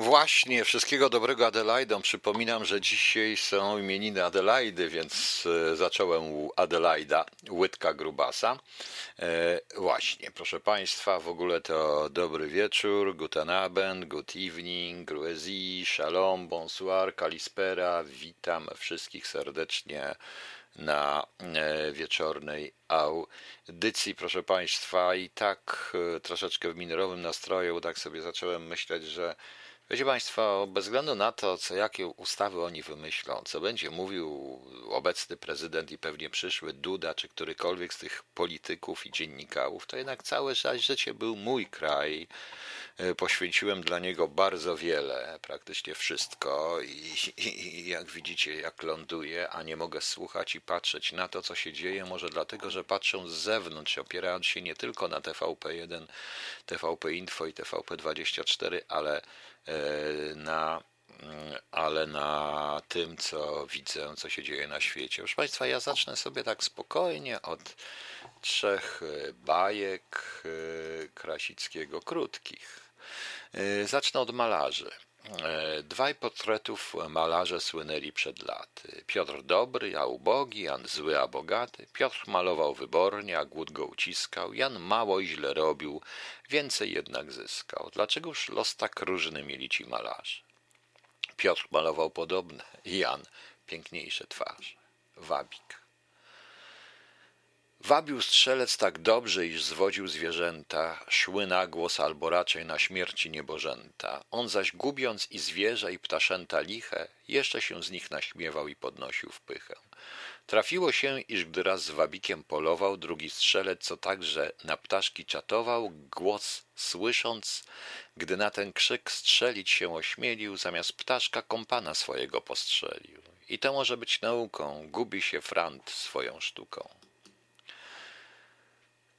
Właśnie, wszystkiego dobrego Adelaidą. Przypominam, że dzisiaj są imieniny Adelaidy, więc e, zacząłem u Adelaida, łydka grubasa. E, właśnie, proszę Państwa, w ogóle to dobry wieczór, guten Abend, good evening, gruezi, shalom, bonsoir, kalispera. Witam wszystkich serdecznie na e, wieczornej audycji, proszę Państwa. I tak troszeczkę w minerowym nastroju, tak sobie zacząłem myśleć, że Wiecie Państwo, bez względu na to, co jakie ustawy oni wymyślą, co będzie mówił obecny prezydent i pewnie przyszły Duda, czy którykolwiek z tych polityków i dziennikarzy, to jednak całe życie był mój kraj. E, poświęciłem dla niego bardzo wiele, praktycznie wszystko i, i, i jak widzicie, jak ląduję, a nie mogę słuchać i patrzeć na to, co się dzieje, może dlatego, że patrzę z zewnątrz, opierając się nie tylko na TVP1, TVP Info i TVP24, ale na, mm, ale na tym, co widzę, co się dzieje na świecie. Proszę Państwa, ja zacznę sobie tak spokojnie od trzech e, bajek e, Krasickiego, krótkich. Zacznę od malarzy. Dwaj portretów malarze słynęli przed laty. Piotr dobry, a ubogi, Jan zły, a bogaty. Piotr malował wybornie, a głód go uciskał. Jan mało i źle robił, więcej jednak zyskał. Dlaczegoż los tak różny mieli ci malarze? Piotr malował podobne, Jan piękniejsze twarze. Wabik. Wabił strzelec tak dobrze, iż zwodził zwierzęta, szły na głos albo raczej na śmierci niebożęta. On zaś gubiąc i zwierzę i ptaszęta liche, jeszcze się z nich naśmiewał i podnosił w pychę. Trafiło się, iż gdy raz z wabikiem polował, drugi strzelec, co także na ptaszki czatował, głos słysząc, gdy na ten krzyk strzelić się ośmielił, zamiast ptaszka kompana swojego postrzelił. I to może być nauką, gubi się frant swoją sztuką.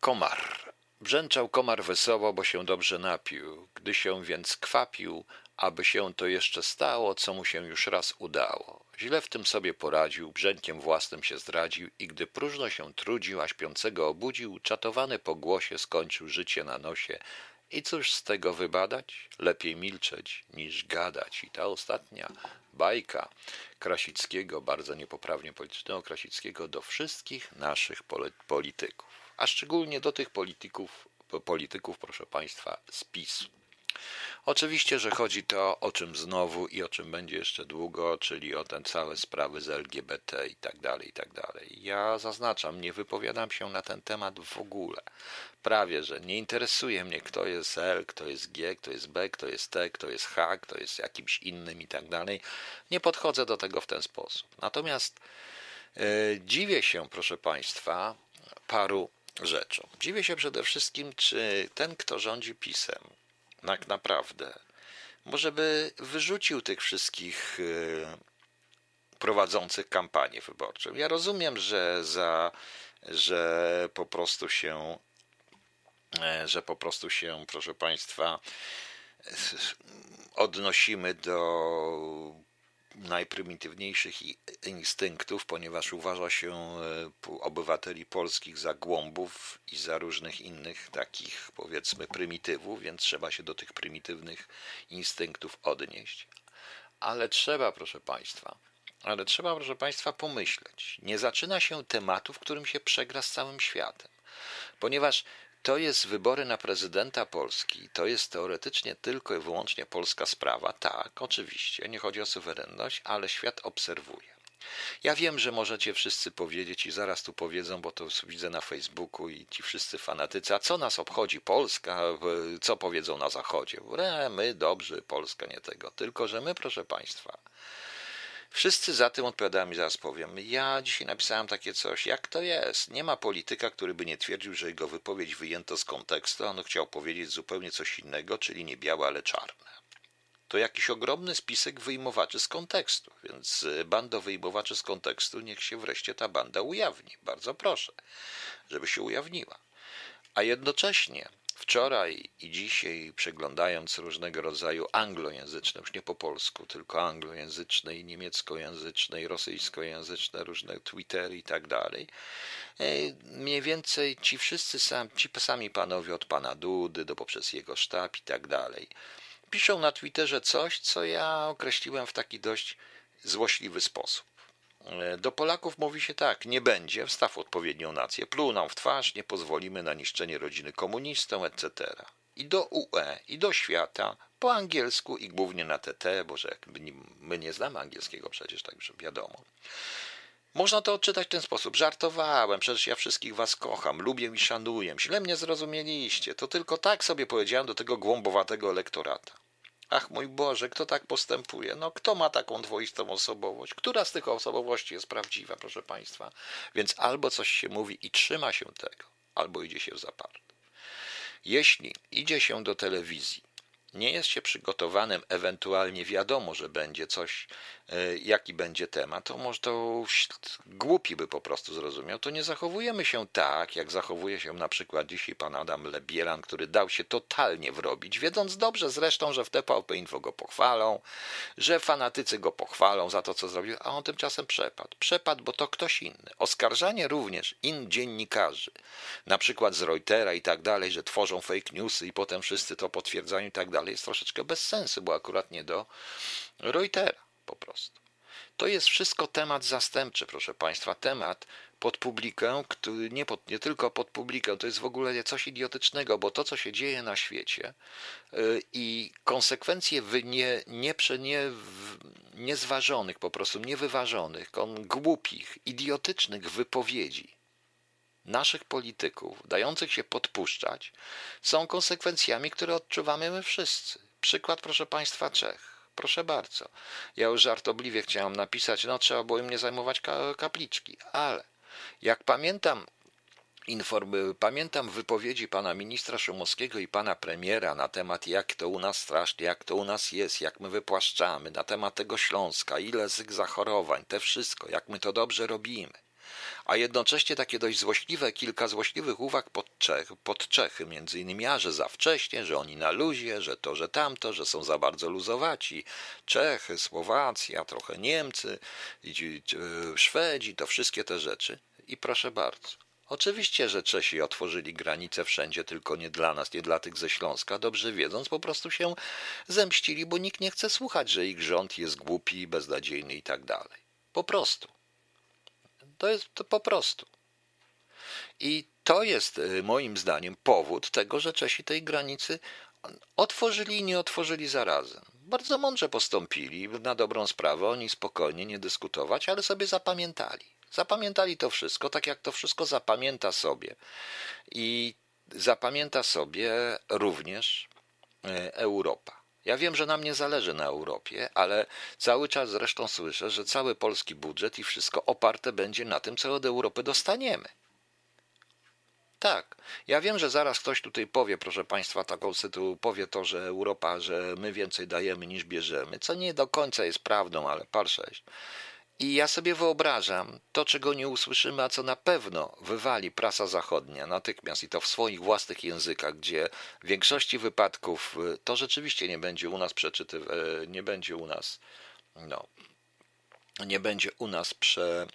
Komar. Brzęczał komar wesoło, bo się dobrze napił. Gdy się więc kwapił, aby się to jeszcze stało, co mu się już raz udało. Źle w tym sobie poradził, brzękiem własnym się zdradził i gdy próżno się trudził, a śpiącego obudził, czatowany po głosie skończył życie na nosie. I cóż z tego wybadać? Lepiej milczeć niż gadać. I ta ostatnia bajka Krasickiego, bardzo niepoprawnie politycznego Krasickiego, do wszystkich naszych polityków a szczególnie do tych polityków, polityków, proszę Państwa, z PiSu. Oczywiście, że chodzi to o czym znowu i o czym będzie jeszcze długo, czyli o te całe sprawy z LGBT i tak dalej, i tak dalej. Ja zaznaczam, nie wypowiadam się na ten temat w ogóle. Prawie, że nie interesuje mnie, kto jest L, kto jest G, kto jest B, kto jest T, kto jest H, kto jest jakimś innym i tak dalej. Nie podchodzę do tego w ten sposób. Natomiast e, dziwię się, proszę Państwa, paru rzeczą. Dziwię się przede wszystkim, czy ten, kto rządzi pisem, tak naprawdę, może by wyrzucił tych wszystkich y, prowadzących kampanię wyborczą. Ja rozumiem, że za, że po prostu się, e, że po prostu się, proszę Państwa, odnosimy do najprymitywniejszych instynktów, ponieważ uważa się e, obywateli polskich za głąbów i za różnych innych takich, powiedzmy, prymitywów, więc trzeba się do tych prymitywnych instynktów odnieść. Ale trzeba, proszę Państwa, ale trzeba, proszę Państwa, pomyśleć. Nie zaczyna się tematu, w którym się przegra z całym światem, ponieważ to jest wybory na prezydenta Polski, to jest teoretycznie tylko i wyłącznie polska sprawa. Tak, oczywiście, nie chodzi o suwerenność, ale świat obserwuje. Ja wiem, że możecie wszyscy powiedzieć i zaraz tu powiedzą, bo to widzę na Facebooku i ci wszyscy fanatycy, a co nas obchodzi Polska, co powiedzą na Zachodzie? E, my dobrzy, Polska nie tego. Tylko, że my, proszę Państwa, Wszyscy za tym odpowiadają i zaraz powiem. Ja dzisiaj napisałem takie coś, jak to jest? Nie ma polityka, który by nie twierdził, że jego wypowiedź wyjęto z kontekstu, on chciał powiedzieć zupełnie coś innego, czyli nie białe, ale czarne. To jakiś ogromny spisek wyjmowaczy z kontekstu, więc y, bando wyjmowaczy z kontekstu, niech się wreszcie ta banda ujawni. Bardzo proszę, żeby się ujawniła. A jednocześnie Wczoraj i dzisiaj, przeglądając różnego rodzaju anglojęzyczne, już nie po polsku, tylko anglojęzyczne i niemieckojęzyczne i rosyjskojęzyczne, różne Twittery i tak dalej, e, mniej więcej ci wszyscy sami, ci sami panowie od pana Dudy do poprzez jego sztab i tak dalej, piszą na Twitterze coś, co ja określiłem w taki dość złośliwy sposób. E, do Polaków mówi się tak, nie będzie, wstaw odpowiednią nację, pluł nam w twarz, nie pozwolimy na niszczenie rodziny komunistom, etc. I do UE, i do świata, po angielsku i głównie na TT, bo że my nie znamy angielskiego przecież, tak już wiadomo. Można to odczytać w ten sposób. Żartowałem, przecież ja wszystkich was kocham, lubię i szanuję. Źle mnie zrozumieliście. To tylko tak sobie powiedziałem do tego głąbowatego elektorata. Ach mój Boże, kto tak postępuje? No kto ma taką dwoistą osobowość? Która z tych osobowości jest prawdziwa, proszę Państwa? Więc albo coś się mówi i trzyma się tego, albo idzie się w zaparte. Jeśli idzie się do telewizji nie jest się przygotowanym, ewentualnie wiadomo, że będzie coś, jaki będzie temat, to może to głupi by po prostu zrozumiał, to nie zachowujemy się tak, jak zachowuje się na przykład dzisiaj pan Adam Lebielan, który dał się totalnie wrobić, wiedząc dobrze zresztą, że w TVP Info go pochwalą, że fanatycy go pochwalą za to, co zrobił, a on tymczasem przepadł. Przepadł, bo to ktoś inny. Oskarżanie również in dziennikarzy, na przykład z Reutera i tak dalej, że tworzą fake newsy i potem wszyscy to potwierdzają i tak dalej, jest troszeczkę bez sensu, bo akurat nie do Reutera po prostu. To jest wszystko temat zastępczy, proszę Państwa, temat pod publikę, nie, pod, nie tylko pod publikę, to jest w ogóle coś idiotycznego, bo to, co się dzieje na świecie yy, i konsekwencje nie, nie, nie, niezważonych, po prostu niewyważonych, głupich, idiotycznych wypowiedzi naszych polityków, dających się podpuszczać, są konsekwencjami, które odczuwamy my wszyscy. Przykład, proszę Państwa, Czech. Proszę bardzo. Ja już żartobliwie chciałem napisać, no trzeba było im nie zajmować kapliczki, ale jak pamiętam Informy, pamiętam wypowiedzi pana ministra Szumowskiego i pana premiera na temat, jak to u nas strasznie, jak to u nas jest, jak my wypłaszczamy, na temat tego Śląska, ile z zachorowań, te wszystko, jak my to dobrze robimy a jednocześnie takie dość złośliwe, kilka złośliwych uwag pod, Czech, pod Czechy, między innymi, a że za wcześnie, że oni na luzie, że to, że tamto, że są za bardzo luzowaci, Czechy, Słowacja, trochę Niemcy, Szwedzi, to wszystkie te rzeczy. I proszę bardzo. Oczywiście, że Czesi otworzyli granice wszędzie, tylko nie dla nas, nie dla tych ze Śląska, dobrze wiedząc, po prostu się zemścili, bo nikt nie chce słuchać, że ich rząd jest głupi, beznadziejny i tak dalej. Po prostu. To jest to po prostu. I to jest y, moim zdaniem powód tego, że Czesi tej granicy otworzyli i nie otworzyli zarazem. Bardzo mądrze postąpili, na dobrą sprawę, oni spokojnie nie dyskutować, ale sobie zapamiętali. Zapamiętali to wszystko, tak jak to wszystko zapamięta sobie. I zapamięta sobie również y, Europa. Ja wiem, że nam nie zależy na Europie, ale cały czas zresztą słyszę, że cały polski budżet i wszystko oparte będzie na tym, co od Europy dostaniemy. Tak, ja wiem, że zaraz ktoś tutaj powie, proszę Państwa, taką sytuację, powie to, że Europa, że my więcej dajemy niż bierzemy, co nie do końca jest prawdą, ale par sześć. I ja sobie wyobrażam to, czego nie usłyszymy, a co na pewno wywali prasa zachodnia natychmiast i to w swoich własnych językach, gdzie w większości wypadków y, to rzeczywiście nie będzie u nas przeczyty, y, nie będzie u nas, no, nie będzie u nas prze,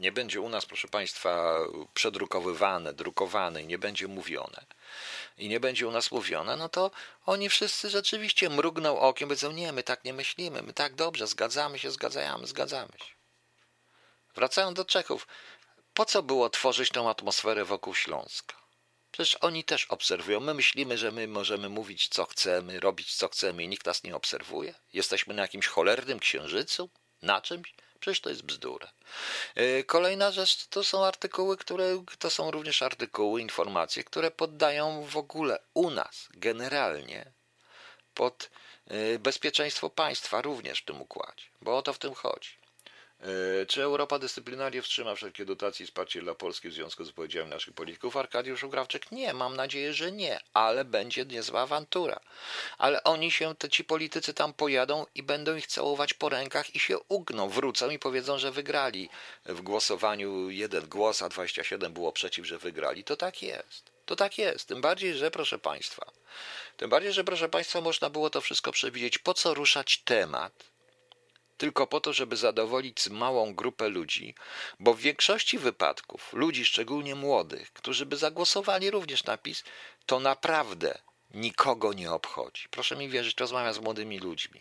nie będzie u nas, proszę Państwa, przedrukowywane, drukowane, nie będzie mówione i nie będzie u nas mówione, no to oni wszyscy rzeczywiście mrugną okiem, powiedzą, nie, my tak nie myślimy, my tak dobrze, zgadzamy się, zgadzamy, zgadzamy się. Wracając do Czechów, po co było tworzyć tą atmosferę wokół Śląska? Przecież oni też obserwują. My myślimy, że my możemy mówić, co chcemy, robić, co chcemy i nikt nas nie obserwuje? Jesteśmy na jakimś cholernym księżycu? Na czymś? Przecież to jest bzdura. E, kolejna rzecz to są artykuły, które to są również artykuły, informacje, które poddają w ogóle u nas generalnie pod e, bezpieczeństwo państwa również w tym układzie, bo o to w tym chodzi. E, czy Europa dyscyplinarnie wstrzyma wszelkie dotacje i wsparcie dla Polski w związku z wypowiedziami naszych polityków? Arkadiusz Ugrawczyk nie, mam nadzieję, że nie, ale będzie niezła awantura. Ale oni się, te ci politycy tam pojadą i będą ich całować po rękach i się ugną, wrócą i powiedzą, że wygrali w głosowaniu jeden głos, a 27 było przeciw, że wygrali. To tak jest. To tak jest. Tym bardziej, że proszę Państwa, tym bardziej, że proszę Państwa, można było to wszystko przewidzieć. Po co ruszać temat? Tylko po to, żeby zadowolić małą grupę ludzi, bo w większości wypadków ludzi, szczególnie młodych, którzy by zagłosowali również na PiS, to naprawdę nikogo nie obchodzi. Proszę mi wierzyć, rozmawiam z młodymi ludźmi,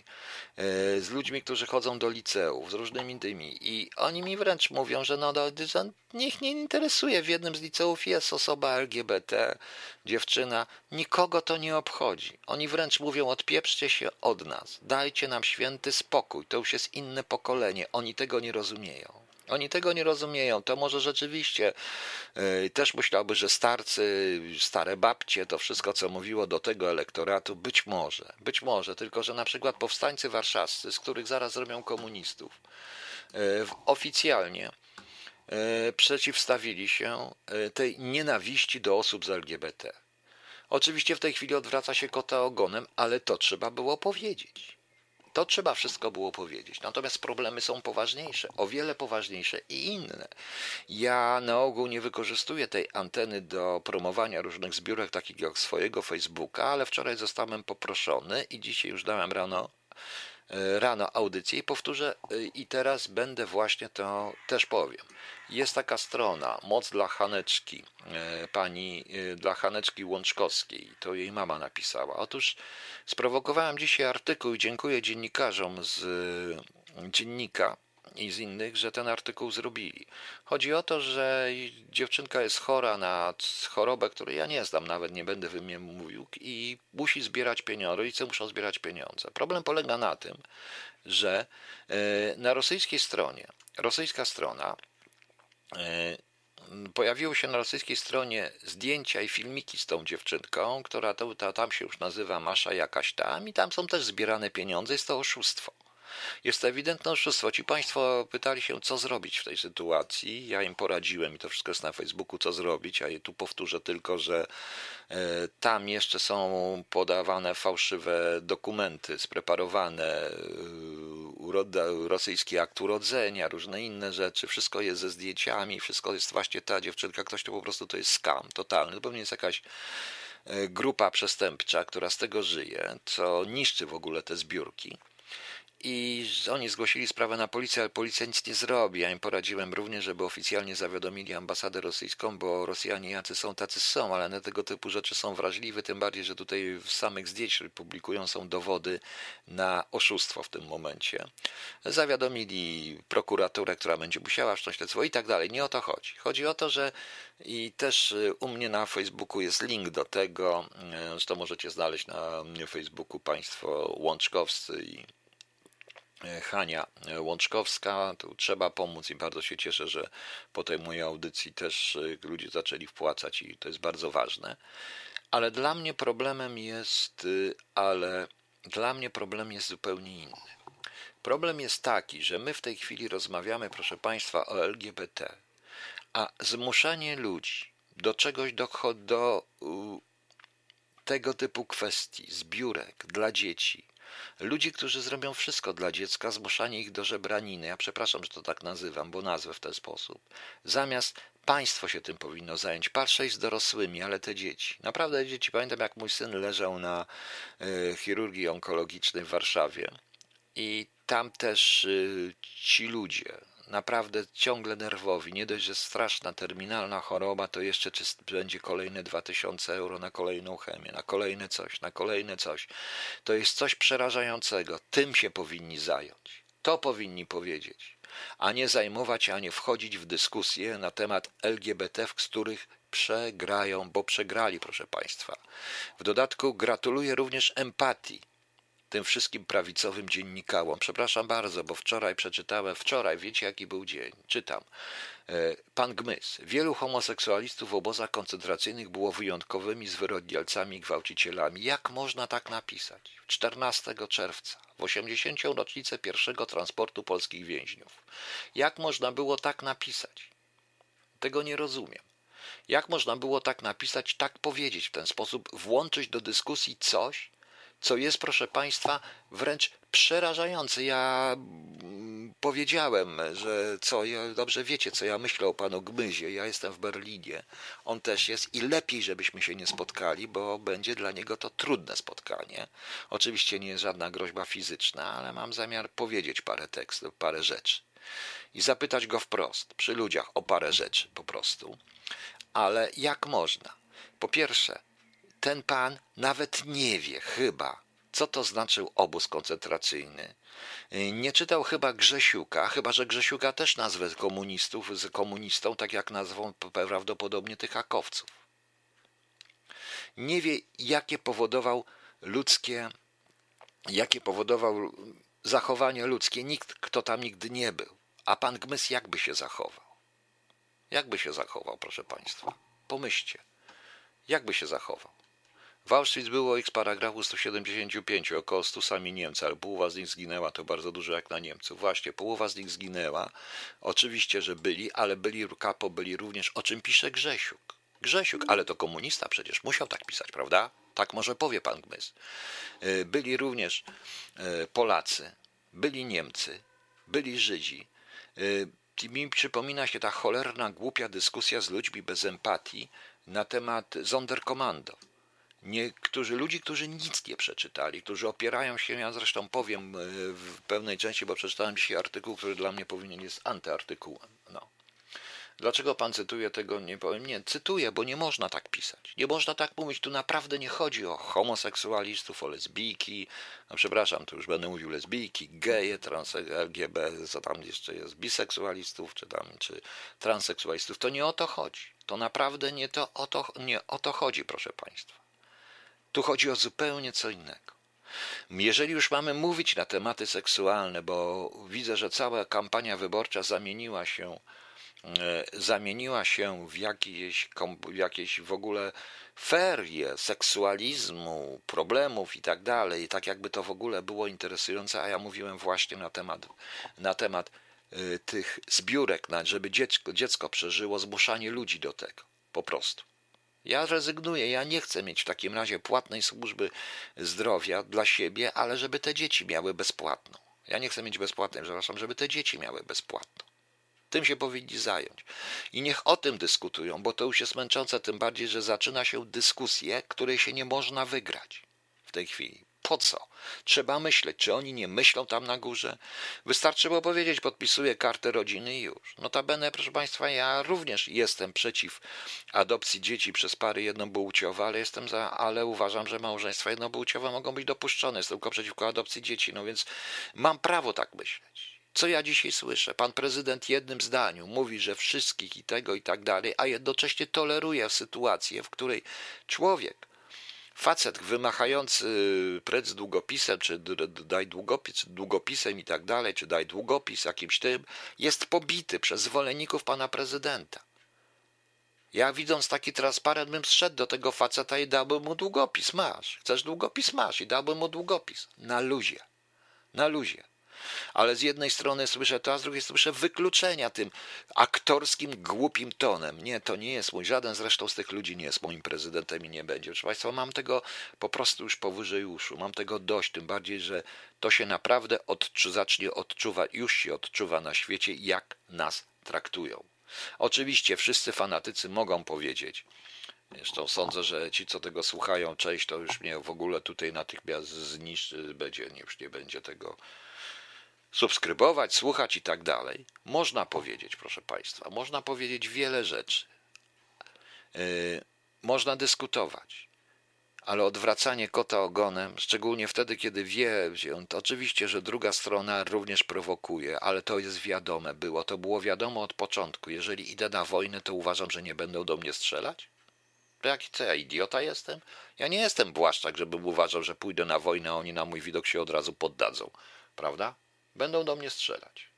e, z ludźmi, którzy chodzą do liceów, z różnymi tymi i oni mi wręcz mówią, że no, że niech nie interesuje, w jednym z liceów jest osoba LGBT, dziewczyna, nikogo to nie obchodzi. Oni wręcz mówią, odpieprzcie się od nas, dajcie nam święty spokój, to już jest inne pokolenie, oni tego nie rozumieją. Oni tego nie rozumieją. To może rzeczywiście yy, też myślałby, że starcy, stare babcie, to wszystko, co mówiło do tego elektoratu, być może, być może, tylko że na przykład powstańcy warszawscy, z których zaraz zrobią komunistów, yy, oficjalnie yy, przeciwstawili się tej nienawiści do osób z LGBT. Oczywiście w tej chwili odwraca się kota ogonem, ale to trzeba było powiedzieć. To trzeba wszystko było powiedzieć. Natomiast problemy są poważniejsze, o wiele poważniejsze i inne. Ja na ogół nie wykorzystuję tej anteny do promowania różnych zbiórek, takich jak swojego Facebooka, ale wczoraj zostałem poproszony i dzisiaj już dałem rano e, rano audycję i powtórzę e, i teraz będę właśnie to też powiem. Jest taka strona Moc dla Haneczki, e, pani e, dla Haneczki Łączkowskiej, to jej mama napisała. Otóż sprowokowałem dzisiaj artykuł i dziękuję dziennikarzom z e, dziennika i z innych, że ten artykuł zrobili. Chodzi o to, że dziewczynka jest chora na chorobę, której ja nie znam, nawet nie będę wymienił mówił, i musi zbierać pieniądze, rodzice muszą zbierać pieniądze. Problem polega na tym, że na rosyjskiej stronie, rosyjska strona pojawiły się na rosyjskiej stronie zdjęcia i filmiki z tą dziewczynką, która to, ta, tam się już nazywa Masza jakaś tam i tam są też zbierane pieniądze, jest to oszustwo. Jest ewidentne oszustwo. Ci Państwo pytali się, co zrobić w tej sytuacji. Ja im poradziłem i to wszystko jest na Facebooku, co zrobić, a tu powtórzę tylko, że e, tam jeszcze są podawane fałszywe dokumenty, spreparowane e, rosyjski akt urodzenia, różne inne rzeczy. Wszystko jest ze zdjęciami, wszystko jest właśnie ta dziewczynka. Ktoś to po prostu to jest skam totalny. To pewnie jest jakaś e, grupa przestępcza, która z tego żyje, co niszczy w ogóle te zbiórki. I oni zgłosili sprawę na policję, ale policja nic nie zrobi. Ja im poradziłem również, żeby oficjalnie zawiadomili ambasadę rosyjską, bo Rosjanie jacy są, tacy są, ale na tego typu rzeczy są wrażliwe, tym bardziej, że tutaj w samych zdjęć publikują są dowody na oszustwo w tym momencie. Zawiadomili prokuraturę, która będzie musiała wszcząć śledztwo i tak dalej. Nie o to chodzi. Chodzi o to, że i też y, u mnie na Facebooku jest link do tego, y, to możecie znaleźć na Facebooku Państwo Łączkowscy i Hania Łączkowska, tu trzeba pomóc i bardzo się cieszę, że po tej mojej audycji też e, ludzie zaczęli wpłacać i to jest bardzo ważne. Ale dla mnie problemem jest, y, ale dla mnie problem jest zupełnie inny. Problem jest taki, że my w tej chwili rozmawiamy, proszę Państwa, o LGBT, a zmuszanie ludzi do czegoś, do, do tego typu kwestii, zbiórek dla dzieci, Ludzi, którzy zrobią wszystko dla dziecka, zmuszanie ich do żebraniny. Ja przepraszam, że to tak nazywam, bo nazwę w ten sposób. Zamiast państwo się tym powinno zająć. Patrzeć z dorosłymi, ale te dzieci. Naprawdę dzieci. Pamiętam, jak mój syn leżał na y, chirurgii onkologicznej w Warszawie. I tam też y, ci ludzie, naprawdę ciągle nerwowi. Nie dość, że straszna, terminalna choroba, to jeszcze czy będzie kolejne 2000 euro na kolejną chemię, na kolejne coś, na kolejne coś. To jest coś przerażającego. Tym się powinni zająć. To powinni powiedzieć, a nie zajmować, a nie wchodzić w dyskusje na temat LGBT, z których przegrają, bo przegrali, proszę Państwa. W dodatku gratuluję również empatii tym wszystkim prawicowym dziennikarom. Przepraszam bardzo, bo wczoraj przeczytałem, wczoraj, wiecie jaki był dzień, czytam. E, pan Gmys. Wielu homoseksualistów w obozach koncentracyjnych było wyjątkowymi zwyrodnialcami i gwałcicielami. Jak można tak napisać? 14 czerwca, w 80. rocznicę pierwszego transportu polskich więźniów. Jak można było tak napisać? Tego nie rozumiem. Jak można było tak napisać, tak powiedzieć w ten sposób, włączyć do dyskusji coś, co jest, proszę Państwa, wręcz przerażające. Ja mm, powiedziałem, że co, dobrze wiecie, co ja myślę o panu Gmyzie. Ja jestem w Berlinie, on też jest i lepiej, żebyśmy się nie spotkali, bo będzie dla niego to trudne spotkanie. Oczywiście nie jest żadna groźba fizyczna, ale mam zamiar powiedzieć parę tekstów, parę rzeczy i zapytać go wprost, przy ludziach, o parę rzeczy po prostu. Ale jak można? Po pierwsze, ten pan nawet nie wie chyba, co to znaczył obóz koncentracyjny. Nie czytał chyba Grzesiuka, chyba że Grzesiuka też nazwę komunistów z komunistą, tak jak nazwą prawdopodobnie tych hakowców. Nie wie, jakie powodował ludzkie, jakie powodował zachowanie ludzkie. Nikt, kto tam nigdy nie był. A pan Gmys jakby się zachował? Jakby się zachował, proszę państwa? Pomyślcie. Jakby się zachował? W Auschwitz było ich paragrafu 175, około 100 sami Niemcy, ale połowa z nich zginęła, to bardzo dużo jak na Niemców. Właśnie, połowa z nich zginęła. Oczywiście, że byli, ale byli kapo, byli również, o czym pisze Grzesiuk. Grzesiuk, ale to komunista przecież, musiał tak pisać, prawda? Tak może powie pan Gmys. E, byli również e, Polacy, byli Niemcy, byli Żydzi. E, mi przypomina się ta cholerna, głupia dyskusja z ludźmi bez empatii na temat Sonderkommando Niektórzy ludzi, którzy nic nie przeczytali, którzy opierają się, ja zresztą powiem e, w pewnej części, bo przeczytałem dzisiaj artykuł, który dla mnie powinien jest antyartykułem. No. Dlaczego pan cytuje tego? Nie powiem. Nie, cytuję, bo nie można tak pisać. Nie można tak mówić. Tu naprawdę nie chodzi o homoseksualistów, o lesbijki. No przepraszam, tu już będę mówił lesbijki, geje, trans, LGB, co tam jeszcze jest, biseksualistów, czy tam, czy transseksualistów. To nie o to chodzi. To naprawdę nie, to, o, to, nie o to chodzi, proszę państwa. Tu chodzi o zupełnie co innego. Jeżeli już mamy mówić na tematy seksualne, bo widzę, że cała kampania wyborcza zamieniła się, e, zamieniła się w jakieś, w jakieś w ogóle ferie seksualizmu, problemów i tak dalej, tak jakby to w ogóle było interesujące, a ja mówiłem właśnie na temat, na temat e, tych zbiórek, żeby dziecko, dziecko przeżyło, zmuszanie ludzi do tego, po prostu. Ja rezygnuję, ja nie chcę mieć w takim razie płatnej służby zdrowia dla siebie, ale żeby te dzieci miały bezpłatną. Ja nie chcę mieć bezpłatnej, przepraszam, żeby te dzieci miały bezpłatną. Tym się powinni zająć. I niech o tym dyskutują, bo to już jest męczące, tym bardziej, że zaczyna się dyskusję, której się nie można wygrać w tej chwili. Po co? Trzeba myśleć, czy oni nie myślą tam na górze. Wystarczy było powiedzieć, podpisuję kartę rodziny i już. Notabene, proszę Państwa, ja również jestem przeciw adopcji dzieci przez pary jednopłciowe, ale jestem za, ale uważam, że małżeństwa jednopłciowe mogą być dopuszczone. Jestem tylko przeciwko adopcji dzieci, no więc mam prawo tak myśleć. Co ja dzisiaj słyszę? Pan prezydent jednym zdaniu mówi, że wszystkich i tego i tak dalej, a jednocześnie toleruje sytuację, w której człowiek facet wymachający precz długopisem, czy daj długopis, długopisem i tak dalej, czy daj długopis jakimś tym, jest pobity przez zwolenników pana prezydenta. Ja widząc taki transparent bym zszedł do tego faceta i dałbym mu długopis. Masz. Chcesz długopis? Masz. I dałbym mu długopis. Na luzie. Na luzie ale z jednej strony słyszę to, a z drugiej słyszę wykluczenia tym aktorskim, głupim tonem. Nie, to nie jest mój, żaden zresztą z tych ludzi nie jest moim prezydentem i nie będzie. Proszę Państwa, mam tego po prostu już powyżej uszu, mam tego dość, tym bardziej, że to się naprawdę odczu, zacznie odczuwać, już się odczuwa na świecie, jak nas traktują. Oczywiście wszyscy fanatycy mogą powiedzieć, Zresztą sądzę, że ci, co tego słuchają, część to już mnie w ogóle tutaj natychmiast zniszczy, będzie, już nie będzie tego subskrybować, słuchać i tak dalej. Można powiedzieć, proszę Państwa, można powiedzieć wiele rzeczy. Yy, można dyskutować, ale odwracanie kota ogonem, szczególnie wtedy, kiedy wie, to oczywiście, że druga strona również prowokuje, ale to jest wiadome, było, to było wiadomo od początku. Jeżeli idę na wojnę, to uważam, że nie będą do mnie strzelać? To jaki co ja idiota jestem? Ja nie jestem błaszczak, żebym uważał, że pójdę na wojnę, a oni na mój widok się od razu poddadzą. Prawda? Będą do mnie strzelać.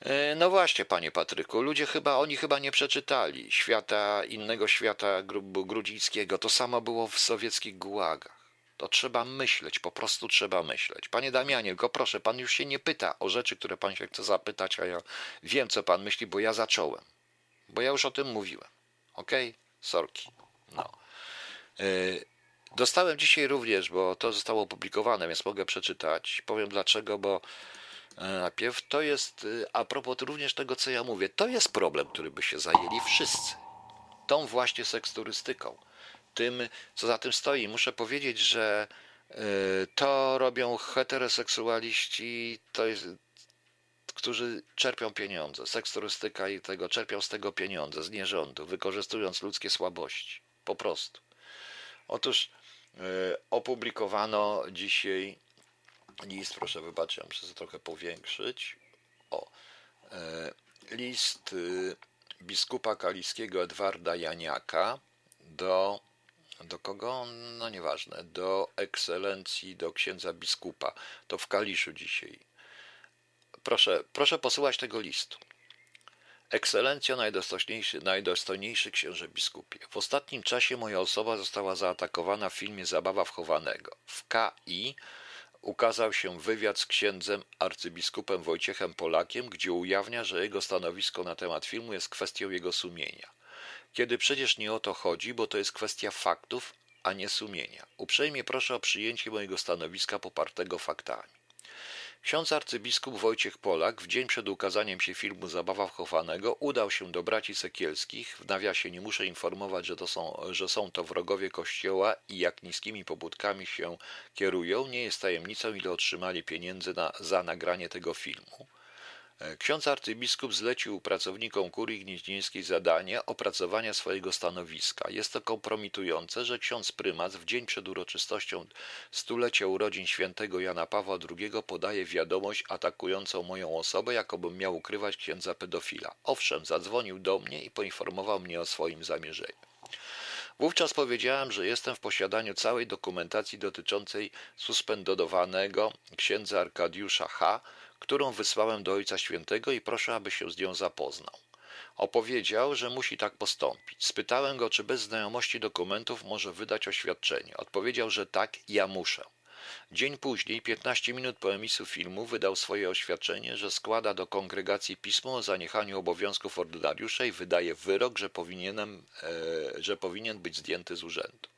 E, no właśnie, panie Patryku, ludzie chyba, oni chyba nie przeczytali świata, innego świata grudzińskiego. To samo było w sowieckich gułagach. To trzeba myśleć, po prostu trzeba myśleć. Panie Damianie, tylko proszę, pan już się nie pyta o rzeczy, które pan się chce zapytać, a ja wiem, co pan myśli, bo ja zacząłem. Bo ja już o tym mówiłem. Okej? Okay? Sorki. No. Yy, Dostałem dzisiaj również, bo to zostało opublikowane, więc mogę przeczytać. Powiem dlaczego, bo e, najpierw to jest, e, a propos również tego, co ja mówię, to jest problem, który by się zajęli wszyscy. Tą właśnie seksturystyką. Tym, co za tym stoi. Muszę powiedzieć, że e, to robią heteroseksualiści, to jest, którzy czerpią pieniądze. Seksturystyka i tego, czerpią z tego pieniądze, z nierządu, wykorzystując ludzkie słabości po prostu. Otóż e, opublikowano dzisiaj list, proszę wybaczyć, muszę sobie trochę powiększyć. O, e, list y, biskupa kaliskiego Edwarda Janiaka do, do kogo? No nieważne, do ekscelencji, do księdza biskupa. To w Kaliszu dzisiaj. Proszę, proszę posłuchać tego listu. Ekscelencjo, najdostojniejszy, najdostojniejszy księże biskupie. W ostatnim czasie moja osoba została zaatakowana w filmie Zabawa wchowanego. W KI ukazał się wywiad z księdzem arcybiskupem Wojciechem Polakiem, gdzie ujawnia, że jego stanowisko na temat filmu jest kwestią jego sumienia. Kiedy przecież nie o to chodzi, bo to jest kwestia faktów, a nie sumienia. Uprzejmie proszę o przyjęcie mojego stanowiska popartego faktami. Ksiądz arcybiskup Wojciech Polak w dzień przed ukazaniem się filmu Zabawa wchowanego udał się do braci Sekielskich. W nawiasie nie muszę informować, że, to są, że są to wrogowie Kościoła i jak niskimi pobudkami się kierują. Nie jest tajemnicą, ile otrzymali pieniędzy na, za nagranie tego filmu. Ksiądz arcybiskup zlecił pracownikom kurii gnieźnieńskiej zadanie opracowania swojego stanowiska. Jest to kompromitujące, że ksiądz prymas w dzień przed uroczystością stulecia urodzin świętego Jana Pawła II podaje wiadomość atakującą moją osobę, jakobym miał ukrywać księdza pedofila. Owszem, zadzwonił do mnie i poinformował mnie o swoim zamierzeniu. Wówczas powiedziałem, że jestem w posiadaniu całej dokumentacji dotyczącej suspendowanego księdza Arkadiusza H., którą wysłałem do Ojca Świętego i proszę, aby się z nią zapoznał. Opowiedział, że musi tak postąpić. Spytałem go, czy bez znajomości dokumentów może wydać oświadczenie. Odpowiedział, że tak, ja muszę. Dzień później, 15 minut po emisji filmu, wydał swoje oświadczenie, że składa do kongregacji pismo o zaniechaniu obowiązków ordynariusza i wydaje wyrok, że, powinienem, e, że powinien być zdjęty z urzędu.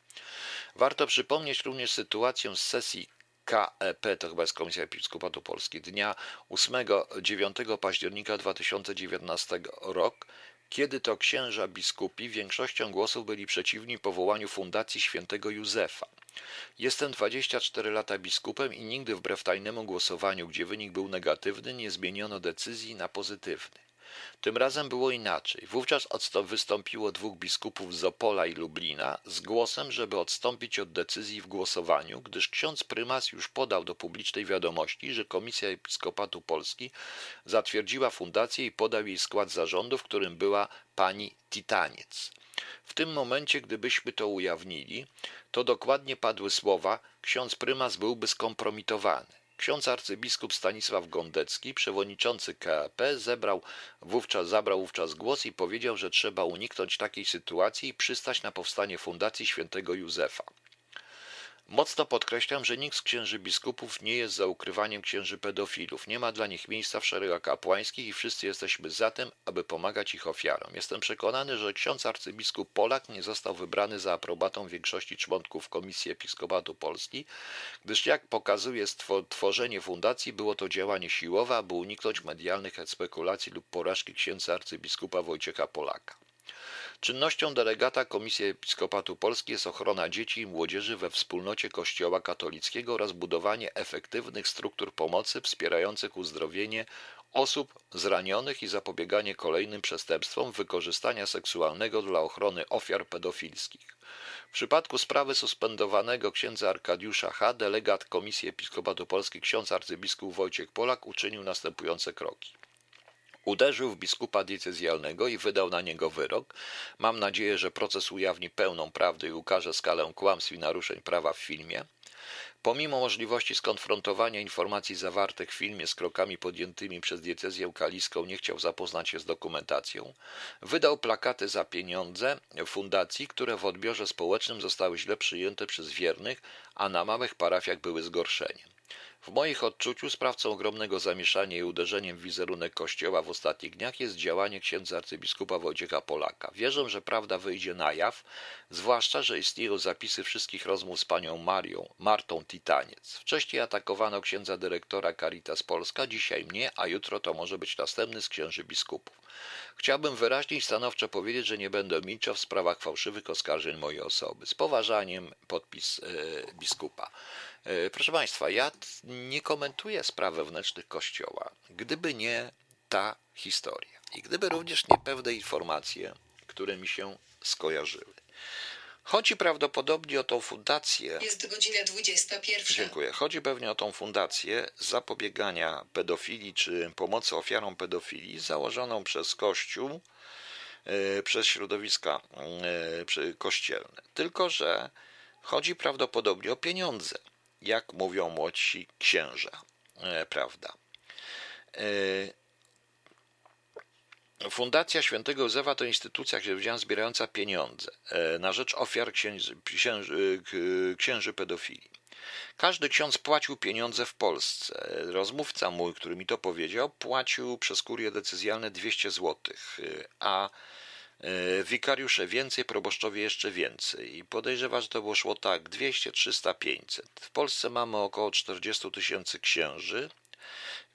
Warto przypomnieć również sytuację z sesji KEP, to chyba jest Komisja Episkopatu Polski, dnia 8-9 października 2019 rok, kiedy to księża biskupi większością głosów byli przeciwni powołaniu Fundacji Świętego Józefa. Jestem 24 lata biskupem i nigdy wbrew tajnemu głosowaniu, gdzie wynik był negatywny, nie zmieniono decyzji na pozytywny. Tym razem było inaczej. Wówczas wystąpiło dwóch biskupów z Opola i Lublina z głosem, żeby odstąpić od decyzji w głosowaniu, gdyż ksiądz prymas już podał do publicznej wiadomości, że Komisja Episkopatu Polski zatwierdziła fundację i podał jej skład zarządu, w którym była pani Titaniec. W tym momencie, gdybyśmy to ujawnili, to dokładnie padły słowa: ksiądz prymas byłby skompromitowany. Ksiądz arcybiskup Stanisław Gondecki, przewodniczący KAP, zebrał wówczas, zabrał wówczas głos i powiedział, że trzeba uniknąć takiej sytuacji i przystać na powstanie Fundacji Świętego Józefa. Mocno podkreślam, że nikt z księży biskupów nie jest za ukrywaniem księży pedofilów. Nie ma dla nich miejsca w szeregach kapłańskich i wszyscy jesteśmy za tym, aby pomagać ich ofiarom. Jestem przekonany, że ksiądz arcybiskup Polak nie został wybrany za aprobatą większości członków Komisji Episkopatu Polski, gdyż jak pokazuje tworzenie fundacji, było to działanie siłowe, aby uniknąć medialnych spekulacji lub porażki księdza arcybiskupa Wojciecha Polaka. Czynnością delegata Komisji Episkopatu Polski jest ochrona dzieci i młodzieży we wspólnocie Kościoła katolickiego oraz budowanie efektywnych struktur pomocy wspierających uzdrowienie osób zranionych i zapobieganie kolejnym przestępstwom wykorzystania seksualnego dla ochrony ofiar pedofilskich. W przypadku sprawy suspendowanego księdza Arkadiusza H. delegat Komisji Episkopatu Polski ksiądz arcybiskup Wojciech Polak uczynił następujące kroki. Uderzył w biskupa diecezjalnego i wydał na niego wyrok. Mam nadzieję, że proces ujawni pełną prawdę i ukaże skalę kłamstw i naruszeń prawa w filmie. Pomimo możliwości skonfrontowania informacji zawartych w filmie z krokami podjętymi przez diecezję kaliską, nie chciał zapoznać się z dokumentacją. Wydał plakaty za pieniądze fundacji, które w odbiorze społecznym zostały źle przyjęte przez wiernych, a na małych parafiach były zgorszeniem. W moich odczuciu sprawcą ogromnego zamieszania i uderzeniem w wizerunek Kościoła w ostatnich dniach jest działanie księdza arcybiskupa Wojciecha Polaka. Wierzę, że prawda wyjdzie na jaw, zwłaszcza, że istnieją zapisy wszystkich rozmów z panią Marią, Martą Titaniec. Wcześniej atakowano księdza dyrektora Caritas Polska, dzisiaj mnie, a jutro to może być następny z księży biskupów. Chciałbym wyraźnie i stanowczo powiedzieć, że nie będę milczał w sprawach fałszywych oskarżeń mojej osoby. Z poważaniem podpis e, biskupa. E, proszę Państwa, ja nie komentuję spraw wewnętrznych Kościoła, gdyby nie ta historia i gdyby również nie pewne informacje, które mi się skojarzyły. Chodzi prawdopodobnie o tą fundację. Jest godzina 21. Dziękuję. Chodzi pewnie o tą fundację zapobiegania pedofilii czy pomocy ofiarom pedofilii założoną przez Kościół, yy, przez środowiska yy, kościelne. Tylko, że chodzi prawdopodobnie o pieniądze, jak mówią młodsi księża, yy, prawda? Fundacja Świętego Józefa to instytucja księżyca zbierająca pieniądze e, na rzecz ofiar księży, księży, księży pedofilii. Każdy ksiądz płacił pieniądze w Polsce. Rozmówca mój, który mi to powiedział, płacił przez kurię decyzjalne 200 zł, a e, wikariusze więcej, proboszczowie jeszcze więcej. I podejrzewam, że to było szło tak 200, 300, 500. W Polsce mamy około 40 tysięcy księży,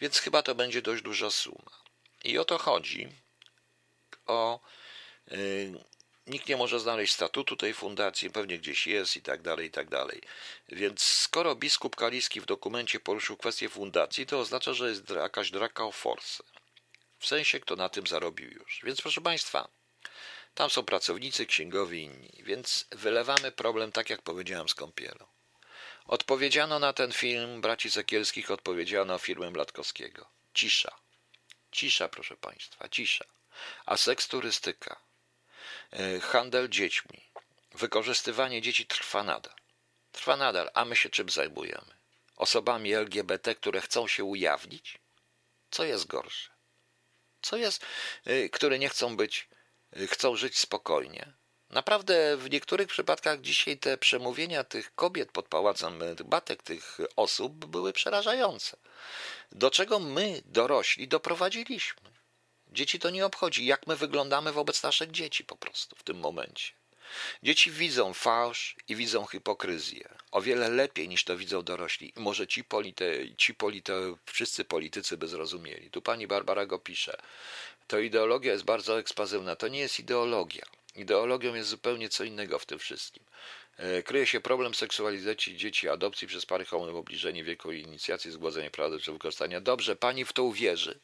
więc chyba to będzie dość duża suma. I o to chodzi, o. Y, nikt nie może znaleźć statutu tej fundacji, pewnie gdzieś jest i tak dalej, i tak dalej. Więc skoro biskup Kaliski w dokumencie poruszył kwestię fundacji, to oznacza, że jest jakaś draka o force. W sensie, kto na tym zarobił już. Więc proszę Państwa, tam są pracownicy, księgowi inni, więc wylewamy problem, tak jak powiedziałem, z kąpielą. Odpowiedziano na ten film braci Sekielskich, odpowiedziano firmę Blatkowskiego. Cisza. Cisza, proszę Państwa, cisza. A seks turystyka, e, handel dziećmi, wykorzystywanie dzieci trwa nadal. Trwa nadal, a my się czym zajmujemy? Osobami LGBT, które chcą się ujawnić? Co jest gorsze? Co jest, e, które nie chcą być, chcą żyć spokojnie? Naprawdę w niektórych przypadkach dzisiaj te przemówienia tych kobiet pod pałacem batek, tych osób były przerażające. Do czego my, dorośli, doprowadziliśmy? Dzieci to nie obchodzi, jak my wyglądamy wobec naszych dzieci po prostu w tym momencie. Dzieci widzą fałsz i widzą hipokryzję. O wiele lepiej niż to widzą dorośli. Może ci, polite, ci polite, wszyscy politycy by zrozumieli. Tu pani Barbara go pisze. To ideologia jest bardzo ekspazywna. To nie jest ideologia. Ideologią jest zupełnie co innego w tym wszystkim. E, kryje się problem seksualizacji dzieci, adopcji przez pary homo, obniżenie wieku i inicjacji, zgładzenie prawa do wykorzystania. Dobrze, pani w to uwierzy.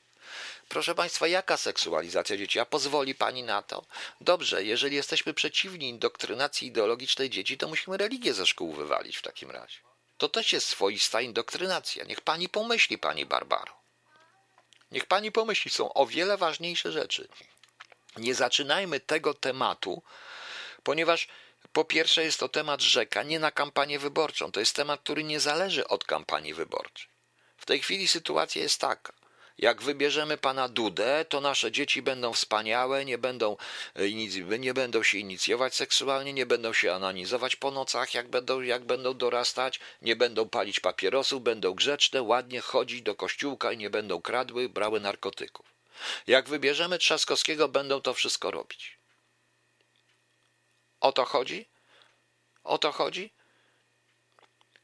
Proszę Państwa, jaka seksualizacja dzieci? A pozwoli Pani na to? Dobrze, jeżeli jesteśmy przeciwni indoktrynacji ideologicznej dzieci, to musimy religię ze szkół wywalić w takim razie. To też jest swoista indoktrynacja. Niech Pani pomyśli, Pani Barbaro. Niech Pani pomyśli, są o wiele ważniejsze rzeczy. Nie zaczynajmy tego tematu, ponieważ po pierwsze jest to temat rzeka, nie na kampanię wyborczą. To jest temat, który nie zależy od kampanii wyborczej. W tej chwili sytuacja jest taka. Jak wybierzemy pana Dudę, to nasze dzieci będą wspaniałe, nie będą, e, nie będą się inicjować seksualnie, nie będą się analizować po nocach, jak będą, jak będą dorastać, nie będą palić papierosów, będą grzeczne, ładnie chodzić do kościółka i nie będą kradły, brały narkotyków. Jak wybierzemy Trzaskowskiego, będą to wszystko robić. O to chodzi? O to chodzi?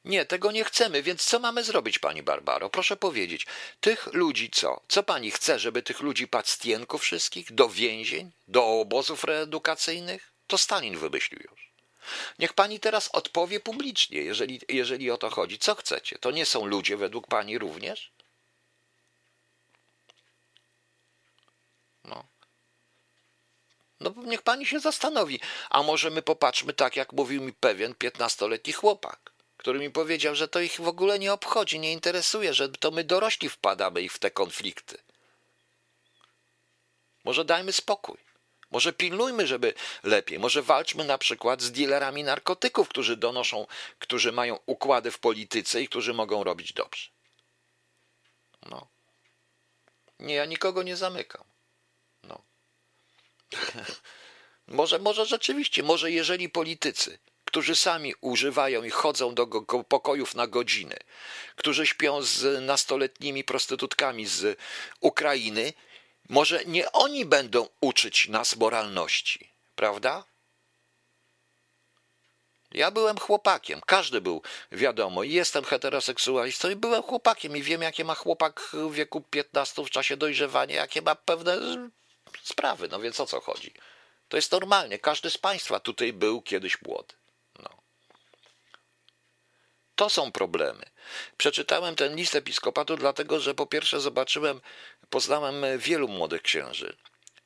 Nie, tego nie chcemy, więc co mamy zrobić, pani Barbaro? Proszę powiedzieć, tych ludzi co? Co pani chce, żeby tych ludzi pacjenków wszystkich? Do więzień? Do obozów reedukacyjnych? To Stalin wymyślił już. Niech pani teraz odpowie publicznie, jeżeli, jeżeli o to chodzi. Co chcecie? To nie są ludzie według pani również? No. No niech pani się zastanowi. A może my popatrzmy tak, jak mówił mi pewien piętnastoletni chłopak który mi powiedział, że to ich w ogóle nie obchodzi, nie interesuje, że to my dorośli wpadamy ich w te konflikty. Może dajmy spokój. Może pilnujmy, żeby lepiej. Może walczmy na przykład z dealerami narkotyków, którzy donoszą, którzy mają układy w polityce i którzy mogą robić dobrze. No. Nie, ja nikogo nie zamykam. No. może, może rzeczywiście, może jeżeli politycy którzy sami używają i chodzą do pokojów na godziny, którzy śpią z nastoletnimi prostytutkami z Ukrainy, może nie oni będą uczyć nas moralności, prawda? Ja byłem chłopakiem, każdy był, wiadomo, jestem heteroseksualistą i byłem chłopakiem i wiem, jakie ma chłopak w wieku 15 w czasie dojrzewania, jakie ma pewne sprawy, no więc o co chodzi? To jest normalnie, każdy z Państwa tutaj był kiedyś młody. To są problemy. Przeczytałem ten list episkopatu, dlatego że po pierwsze zobaczyłem, poznałem wielu młodych księży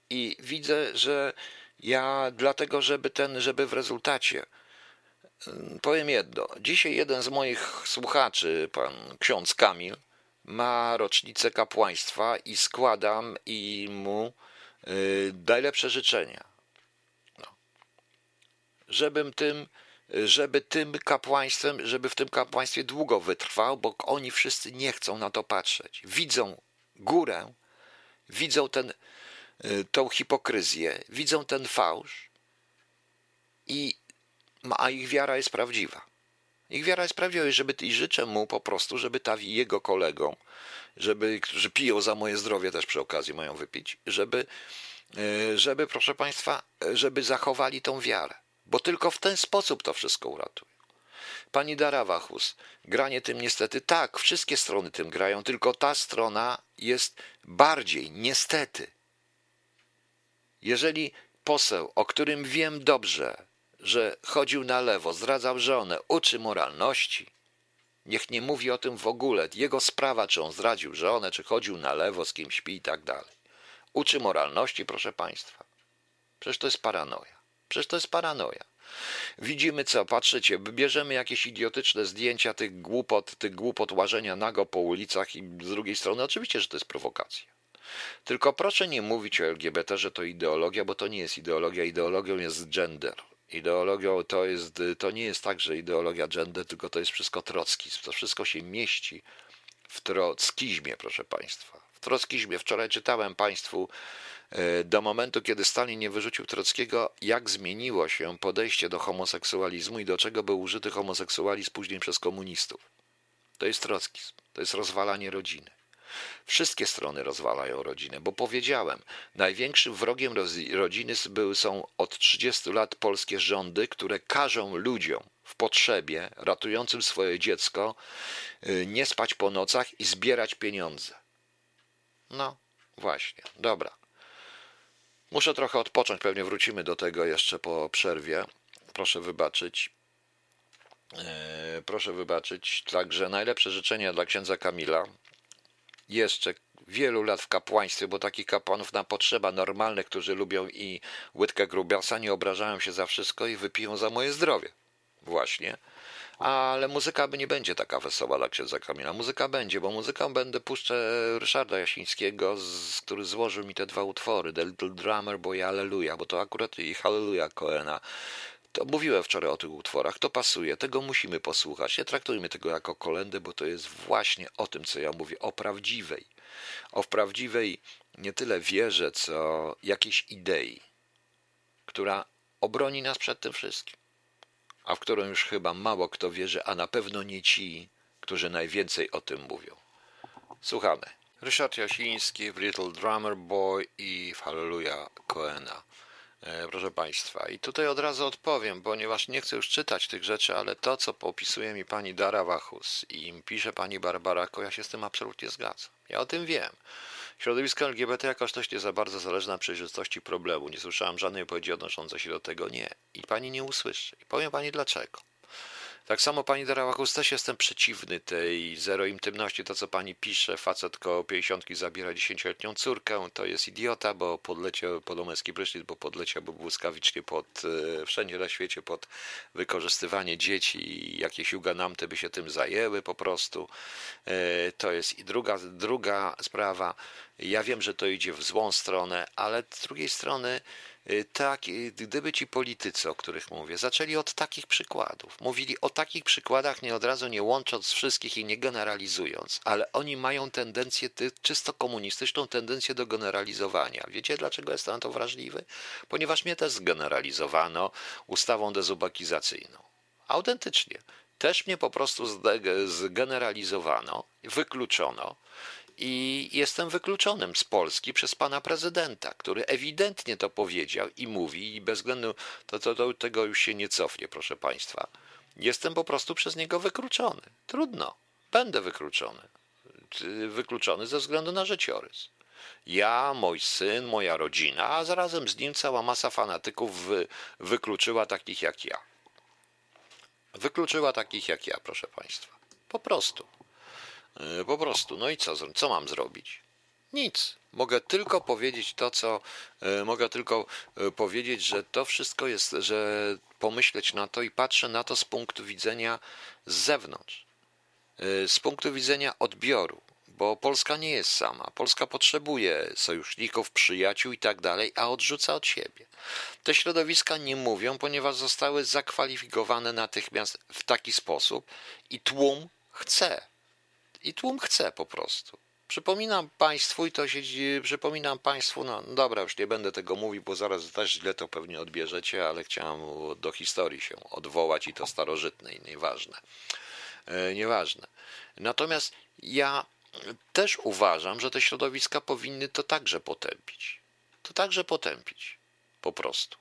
i widzę, że ja dlatego, żeby ten, żeby w rezultacie powiem jedno. Dzisiaj jeden z moich słuchaczy, pan ksiądz Kamil, ma rocznicę kapłaństwa i składam i mu y, najlepsze życzenia. No. Żebym tym, żeby tym kapłaństwem, żeby w tym kapłaństwie długo wytrwał, bo oni wszyscy nie chcą na to patrzeć. Widzą górę, widzą ten, y, tą hipokryzję, widzą ten fałsz i a ich wiara jest prawdziwa. Ich wiara jest prawdziwa i, żeby, i życzę mu po prostu, żeby ta jego kolegom, żeby, którzy piją za moje zdrowie też przy okazji mają wypić, żeby, e, żeby proszę Państwa, żeby zachowali tą wiarę, bo tylko w ten sposób to wszystko uratuje. Pani Dara Wachus, granie tym niestety, tak, wszystkie strony tym grają, tylko ta strona jest bardziej, niestety. Jeżeli poseł, o którym wiem dobrze, że chodził na lewo, zdradzał żonę, uczy moralności. Niech nie mówi o tym w ogóle. Jego sprawa, czy on zdradził żonę, czy chodził na lewo, z kim śpi i tak dalej. Uczy moralności, proszę Państwa. Przecież to jest paranoja. Przecież to jest paranoja. Widzimy co, patrzycie, bierzemy jakieś idiotyczne zdjęcia tych głupot, tych głupot łażenia nago po ulicach i z drugiej strony oczywiście, że to jest prowokacja. Tylko proszę nie mówić o LGBT, że to ideologia, bo to nie jest ideologia. Ideologią jest gender. Ideologią to, jest, to nie jest tak, że ideologia gender, tylko to jest wszystko trockizm. To wszystko się mieści w trockizmie, proszę Państwa. W trockizmie. Wczoraj czytałem Państwu do momentu, kiedy Stalin nie wyrzucił Trockiego, jak zmieniło się podejście do homoseksualizmu i do czego był użyty homoseksualizm później przez komunistów. To jest trockizm. To jest rozwalanie rodziny. Wszystkie strony rozwalają rodzinę, bo powiedziałem, największym wrogiem rodziny są od 30 lat polskie rządy, które każą ludziom w potrzebie, ratującym swoje dziecko, y, nie spać po nocach i zbierać pieniądze. No, właśnie, dobra. Muszę trochę odpocząć, pewnie wrócimy do tego jeszcze po przerwie. Proszę wybaczyć. E, proszę wybaczyć. Także najlepsze życzenia dla księdza Kamila jeszcze wielu lat w kapłaństwie, bo takich kapłanów na potrzeba normalnych, którzy lubią i łydkę grubiasa, nie obrażają się za wszystko i wypiją za moje zdrowie. Właśnie. Ale muzyka by nie będzie taka wesoła dla księdza Kamila. Muzyka będzie, bo muzyką będę puszczę Ryszarda Jasińskiego, z, który złożył mi te dwa utwory, The Little Drummer bo i Alleluja, bo to akurat i Hallelujah Koena. To mówiłem wczoraj o tych utworach, to pasuje, tego musimy posłuchać. Nie traktujmy tego jako kolendę, bo to jest właśnie o tym, co ja mówię, o prawdziwej, o prawdziwej nie tyle wierze, co jakiejś idei, która obroni nas przed tym wszystkim, a w którą już chyba mało kto wierzy, a na pewno nie ci, którzy najwięcej o tym mówią. Słuchamy. Ryszard Jasiński w Little Drummer Boy i w Hallelujah Coena. E, proszę Państwa. I tutaj od razu odpowiem, ponieważ nie chcę już czytać tych rzeczy, ale to, co opisuje mi pani Dara Wachus i pisze pani Barbara Ko, ja się z tym absolutnie zgadzam. Ja o tym wiem. Środowisko LGBT jakoś też nie za bardzo zależy na przejrzystości problemu. Nie słyszałam żadnej odpowiedzi odnoszącej się do tego. Nie. I pani nie usłyszy. I powiem pani dlaczego. Tak samo pani Darałakus też jestem przeciwny tej zero intymności, to co pani pisze, facet koło 50 zabiera dziesięcioletnią córkę, to jest idiota, bo podleciał pod męski prysznic, bo podleciałby błyskawicznie pod, e, wszędzie na świecie pod wykorzystywanie dzieci i jakieś juganamty by się tym zajęły po prostu. E, to jest i druga, druga sprawa. Ja wiem, że to idzie w złą stronę, ale z drugiej strony tak, y, gdyby ci politycy, o których mówię, zaczęli od takich przykładów, mówili o takich przykładach, nie od razu nie łącząc wszystkich i nie generalizując, ale oni mają tendencję, czysto komunistyczną tendencję do generalizowania. Wiecie, dlaczego jestem na to wrażliwy? Ponieważ mnie też zgeneralizowano ustawą dezubakizacyjną. Autentycznie. Też mnie po prostu zgeneralizowano, wykluczono i jestem wykluczonym z Polski przez pana prezydenta, który ewidentnie to powiedział i mówi, i bez względu to, to, to tego już się nie cofnie, proszę państwa. Jestem po prostu przez niego wykluczony. Trudno, będę wykluczony. Wykluczony ze względu na życiorys. Ja, mój syn, moja rodzina, a zarazem z nim cała masa fanatyków wy, wykluczyła takich jak ja. Wykluczyła takich jak ja, proszę państwa. Po prostu. E, po prostu. No i co, co mam zrobić? Nic. Mogę tylko powiedzieć to, co e, mogę tylko e, powiedzieć, że to wszystko jest, że pomyśleć na to i patrzę na to z punktu widzenia z zewnątrz, z punktu widzenia odbioru, bo Polska nie jest sama. Polska potrzebuje sojuszników, przyjaciół i tak dalej, a odrzuca od siebie. Te środowiska nie mówią, ponieważ zostały zakwalifikowane natychmiast w taki sposób i tłum chce. I tłum chce po prostu. Przypominam Państwu, i to się przypominam Państwu, no dobra, już nie będę tego mówił, bo zaraz też źle to pewnie odbierzecie, ale chciałem do historii się odwołać i to starożytnej, nieważne. E, nieważne. Natomiast ja też uważam, że te środowiska powinny to także potępić. To także potępić. Po prostu.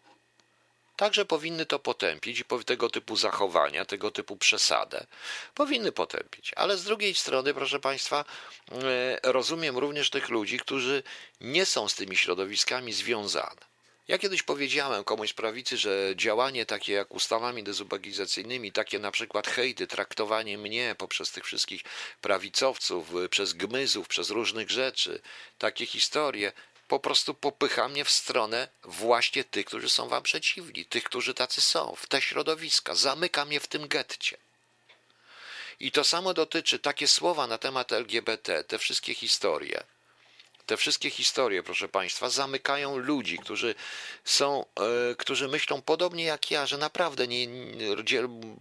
Także powinny to potępić i tego typu zachowania, tego typu przesadę powinny potępić. Ale z drugiej strony, proszę Państwa, e, rozumiem również tych ludzi, którzy nie są z tymi środowiskami związane. Ja kiedyś powiedziałem komuś z prawicy, że działanie takie jak ustawami dezubekizacyjnymi, takie na przykład hejty, traktowanie mnie poprzez tych wszystkich prawicowców, przez gmyzów, przez różnych rzeczy, takie historie, po prostu popycha mnie w stronę właśnie tych, którzy są wam przeciwni, tych, którzy tacy są, w te środowiska, zamyka mnie w tym getcie. I to samo dotyczy takie słowa na temat LGBT, te wszystkie historie. Te wszystkie historie, proszę Państwa, zamykają ludzi, którzy są, e, którzy myślą podobnie jak ja, że naprawdę nie, nie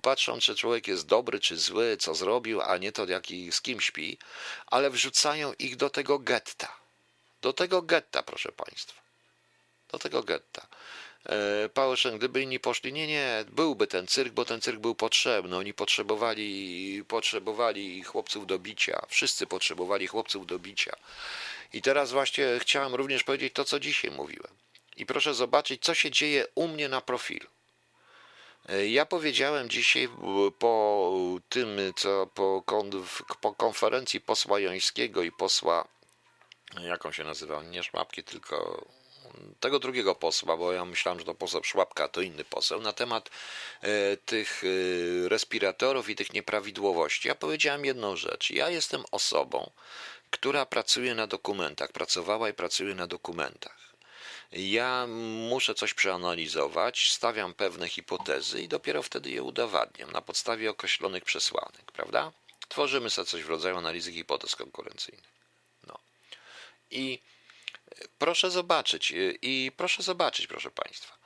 patrzą, czy człowiek jest dobry, czy zły, co zrobił, a nie to, jaki, z kim śpi, ale wrzucają ich do tego getta. Do tego getta, proszę Państwa. Do tego getta. E, Pałyszen, gdyby inni poszli, nie, nie, byłby ten cyrk, bo ten cyrk był potrzebny. Oni potrzebowali, potrzebowali chłopców do bicia. Wszyscy potrzebowali chłopców do bicia. I teraz właśnie chciałem również powiedzieć to, co dzisiaj mówiłem. I proszę zobaczyć, co się dzieje u mnie na profilu. E, ja powiedziałem dzisiaj po tym, co po konferencji posła Jońskiego i posła, jak on się nazywa, nie Szmapki, tylko tego drugiego posła, bo ja myślałem, że to poseł Szłapka, to inny poseł, na temat e, tych e, respiratorów i tych nieprawidłowości. Ja powiedziałem jedną rzecz. Ja jestem osobą, która pracuje na dokumentach, pracowała i pracuje na dokumentach. Ja muszę coś przeanalizować, stawiam pewne hipotezy i dopiero wtedy je udowadniam na podstawie określonych przesłanek, prawda? Tworzymy sobie coś w rodzaju analizy hipotez konkurencyjnych. I proszę zobaczyć, i proszę zobaczyć, proszę Państwa.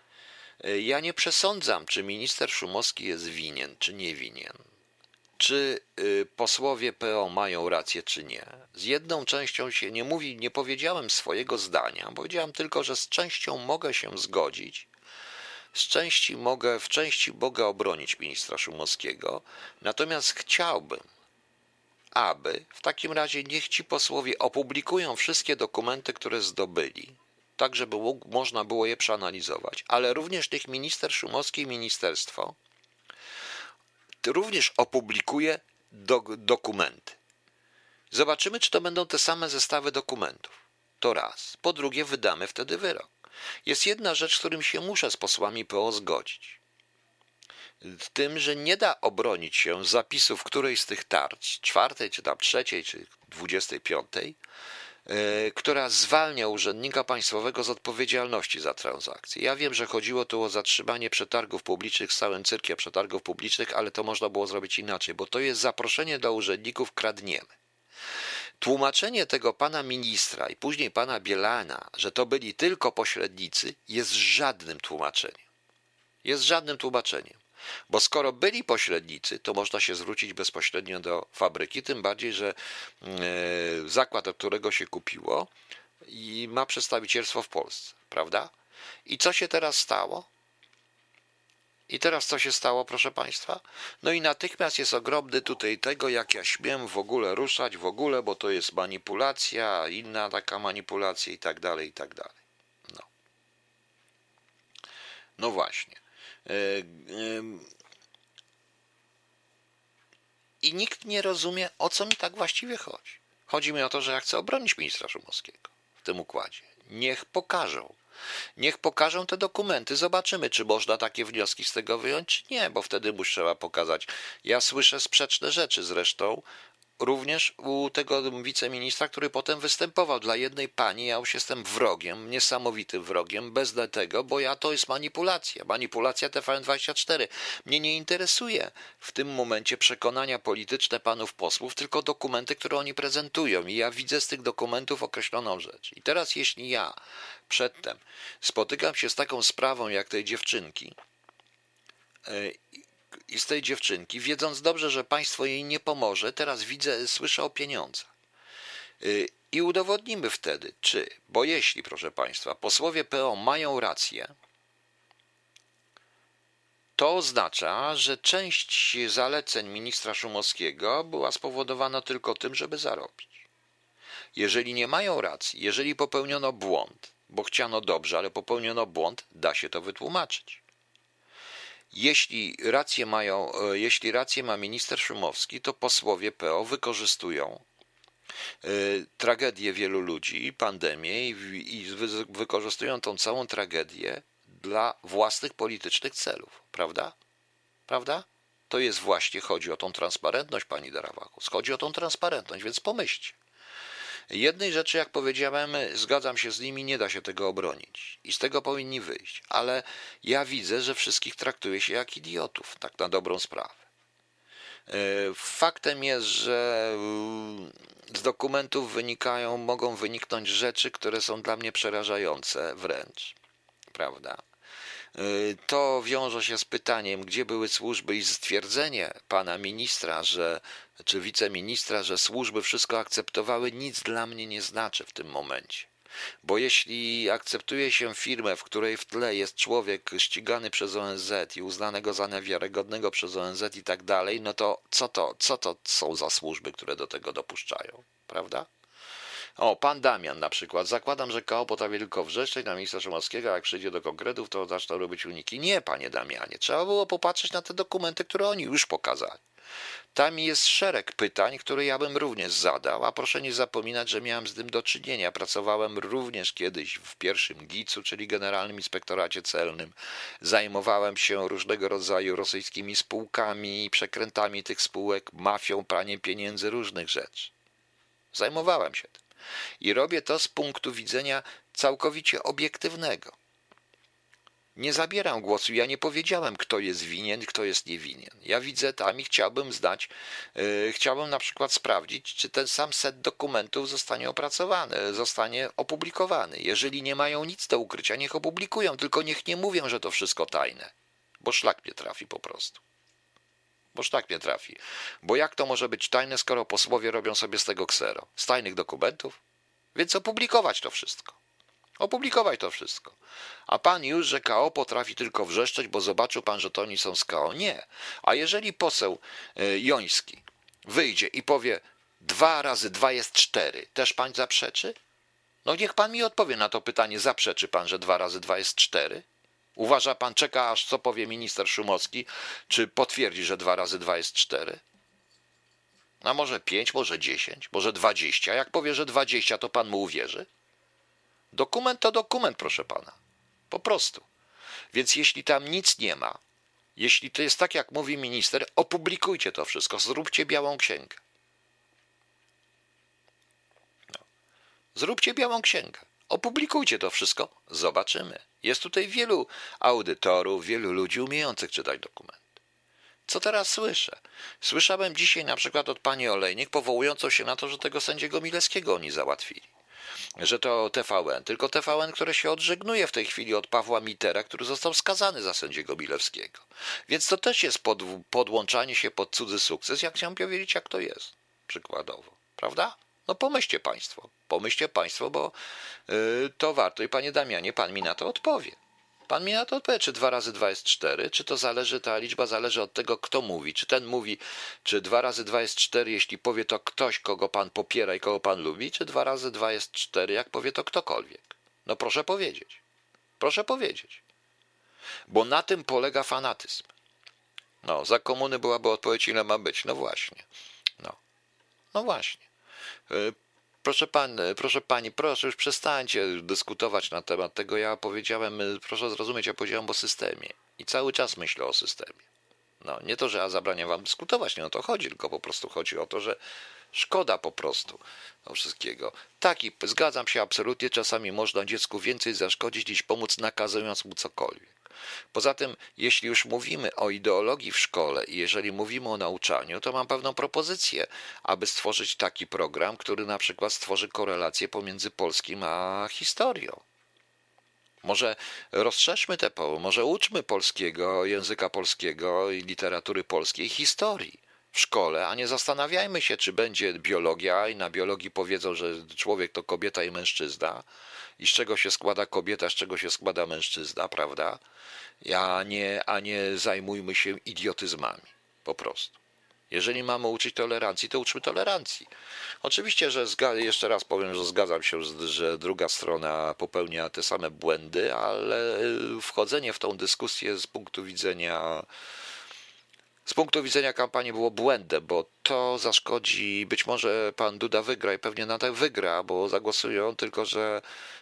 Ja nie przesądzam, czy minister Szumowski jest winien, czy nie winien czy posłowie PO mają rację, czy nie. Z jedną częścią się nie mówi, nie powiedziałem swojego zdania, powiedziałem tylko, że z częścią mogę się zgodzić, z części mogę, w części mogę obronić ministra Szumowskiego, natomiast chciałbym, aby w takim razie niech ci posłowie opublikują wszystkie dokumenty, które zdobyli, tak żeby można było je przeanalizować, ale również niech minister Szumowski i ministerstwo również opublikuje do, dokumenty. Zobaczymy, czy to będą te same zestawy dokumentów. To raz. Po drugie, wydamy wtedy wyrok. Jest jedna rzecz, z którym się muszę z posłami PO zgodzić. W tym, że nie da obronić się zapisów którejś z tych tarcz, czwartej, czy tam trzeciej, czy dwudziestej piątej, E, która zwalnia urzędnika państwowego z odpowiedzialności za transakcje. Ja wiem, że chodziło tu o zatrzymanie przetargów publicznych z całym cyrkiem przetargów publicznych, ale to można było zrobić inaczej, bo to jest zaproszenie dla urzędników kradniemy. Tłumaczenie tego pana ministra i później pana Bielana, że to byli tylko pośrednicy, jest żadnym tłumaczeniem. Jest żadnym tłumaczeniem. Bo skoro byli pośrednicy, to można się zwrócić bezpośrednio do fabryki, tym bardziej, że e, zakład, od którego się kupiło, i ma przedstawicielstwo w Polsce, prawda? I co się teraz stało? I teraz co się stało, proszę Państwa? No i natychmiast jest ogromny tutaj tego, jak ja śmiem w ogóle ruszać, w ogóle, bo to jest manipulacja, inna taka manipulacja i tak dalej, i tak dalej. No. No właśnie. E, I nikt nie rozumie, o co mi tak właściwie chodzi. Chodzi mi o to, że ja chcę obronić ministra Szumowskiego w tym układzie. Niech pokażą. Niech pokażą te dokumenty. Zobaczymy, czy można takie wnioski z tego wyjąć, czy nie, bo wtedy mu trzeba pokazać. Ja słyszę sprzeczne rzeczy zresztą również u tego wiceministra, który potem występował dla jednej pani. Ja już jestem wrogiem, niesamowitym wrogiem, bez tego, bo ja to jest manipulacja. Manipulacja TVN24. Mnie nie interesuje w tym momencie przekonania polityczne panów posłów, tylko dokumenty, które oni prezentują. I ja widzę z tych dokumentów określoną rzecz. I teraz, jeśli ja przedtem spotykam się z taką sprawą jak tej dziewczynki, e, i z tej dziewczynki, wiedząc dobrze, że państwo jej nie pomoże, teraz widzę, słyszę o pieniądzach. Y, I udowodnimy wtedy, czy, bo jeśli, proszę państwa, posłowie PO mają rację, to oznacza, że część zaleceń ministra Szumowskiego była spowodowana tylko tym, żeby zarobić. Jeżeli nie mają racji, jeżeli popełniono błąd, bo chciano dobrze, ale popełniono błąd, da się to wytłumaczyć. Jeśli rację, mają, e, jeśli rację ma minister Szumowski, to posłowie PO wykorzystują e, tragedię wielu ludzi, pandemię i, wykorzystują tą całą tragedię dla własnych politycznych celów, prawda? Prawda? To jest właśnie, chodzi o tą transparentność, pani Darawachus. Chodzi o tą transparentność, więc pomyślcie. Jednej rzeczy, jak powiedziałem, zgadzam się z nimi, nie da się tego obronić i z tego powinni wyjść, ale ja widzę, że wszystkich traktuje się jak idiotów, tak na dobrą sprawę. E, faktem jest, że z dokumentów wynikają, mogą wyniknąć rzeczy, które są dla mnie przerażające wręcz, prawda? E, to wiąże się z pytaniem, gdzie były służby i stwierdzenie pana ministra, że czy wiceministra, że służby wszystko akceptowały, nic dla mnie nie znaczy w tym momencie. Bo jeśli akceptuje się firmę, w której w tle jest człowiek ścigany przez ONZ i uznanego za niewiarygodnego przez ONZ i tak dalej, no to co to, co to są za służby, które do tego dopuszczają, prawda? O, pan Damian na przykład. Zakładam, że KO potrafi tylko wrzeszczeć na ministra Szumowskiego, jak przyjdzie do konkretów, to zaczną robić uniki. Nie, panie Damianie. Trzeba było popatrzeć na te dokumenty, które oni już pokazali. Tam jest szereg pytań, które ja bym również zadał, a proszę nie zapominać, że miałem z tym do czynienia. Pracowałem również kiedyś w pierwszym GIC-u, czyli Generalnym Inspektoracie Celnym. Zajmowałem się różnego rodzaju rosyjskimi spółkami, przekrętami tych spółek, mafią, praniem pieniędzy, różnych rzeczy. Zajmowałem się tym. I robię to z punktu widzenia całkowicie obiektywnego. Nie zabieram głosu, ja nie powiedziałem, kto jest winien, kto jest niewinien. Ja widzę tam i chciałbym znać, yy, chciałbym na przykład sprawdzić, czy ten sam set dokumentów zostanie opracowany, zostanie opublikowany. Jeżeli nie mają nic do ukrycia, niech opublikują, tylko niech nie mówią, że to wszystko tajne, bo szlak mnie trafi po prostu. Bo szlak mnie trafi. Bo jak to może być tajne, skoro posłowie robią sobie z tego ksero? Z tajnych dokumentów? Więc opublikować to wszystko. Opublikować to wszystko. A pan już, że KO potrafi tylko wrzeszczeć, bo zobaczył pan, że to oni są z KO. Nie. A jeżeli poseł e, Joński wyjdzie i powie dwa razy dwa jest cztery, też pan zaprzeczy? No niech pan mi odpowie na to pytanie. Zaprzeczy pan, że dwa razy dwa jest cztery? Uważa pan, czeka aż co powie minister Szumowski, czy potwierdzi, że dwa razy dwa jest cztery? A może pięć, może dziesięć, może dwadzieścia. Jak powie, że dwadzieścia, to pan mu uwierzy? Dokument to dokument, proszę pana. Po prostu. Więc jeśli tam nic nie ma, jeśli to jest tak, jak mówi minister, opublikujcie to wszystko, zróbcie białą księgę. No. Zróbcie białą księgę. Opublikujcie to wszystko, zobaczymy. Jest tutaj wielu audytorów, wielu ludzi umiejących czytać dokument. Co teraz słyszę? Słyszałem dzisiaj na przykład od pani Olejnik powołującą się na to, że tego sędziego Milewskiego oni załatwili że to TVN, tylko TVN, które się odżegnuje w tej chwili od Pawła Mitera, który został skazany za sędziego Bilewskiego. Więc to też jest pod, podłączanie się pod cudzy sukces, jak chciałem powiedzieć, jak to jest, przykładowo, prawda? No pomyślcie Państwo, pomyślcie Państwo, bo yy, to warto i Panie Damianie, Pan mi na to odpowie. Pan mi na to odpowie, czy 2 razy 2 jest 4, czy to zależy, ta liczba zależy od tego, kto mówi. Czy ten mówi, czy 2 razy 2 jest 4, jeśli powie to ktoś, kogo pan popiera i kogo pan lubi, czy 2 razy 2 jest 4, jak powie to ktokolwiek. No proszę powiedzieć. Proszę powiedzieć. Bo na tym polega fanatyzm. No, za komuny byłaby odpowiedź, ile ma być. No właśnie. No, no właśnie. Y, Proszę, pan, proszę pani, proszę już przestańcie dyskutować na temat tego. Ja powiedziałem, proszę zrozumieć, ja powiedziałem o systemie i cały czas myślę o systemie. No, nie to, że ja zabraniam wam dyskutować, nie o to chodzi, tylko po prostu chodzi o to, że Szkoda po prostu tego wszystkiego. Tak i zgadzam się absolutnie, czasami można dziecku więcej zaszkodzić niż pomóc nakazując mu cokolwiek. Poza tym, jeśli już mówimy o ideologii w szkole i jeżeli mówimy o nauczaniu, to mam pewną propozycję, aby stworzyć taki program, który na przykład stworzy korelację pomiędzy polskim a historią. Może rozszerzmy te, może uczmy polskiego, języka polskiego i literatury polskiej historii w szkole, a nie zastanawiajmy się, czy będzie biologia i na biologii powiedzą, że człowiek to kobieta i mężczyzna i z czego się składa kobieta, z czego się składa mężczyzna, prawda? A nie, a nie zajmujmy się idiotyzmami, po prostu. Jeżeli mamy uczyć tolerancji, to uczmy tolerancji. Oczywiście, że jeszcze raz powiem, że zgadzam się, że druga strona popełnia te same błędy, ale wchodzenie w tą dyskusję z punktu widzenia z punktu widzenia kampanii było błędem, bo to zaszkodzi, być może pan Duda wygra i pewnie nadal wygra, bo zagłosują, tylko że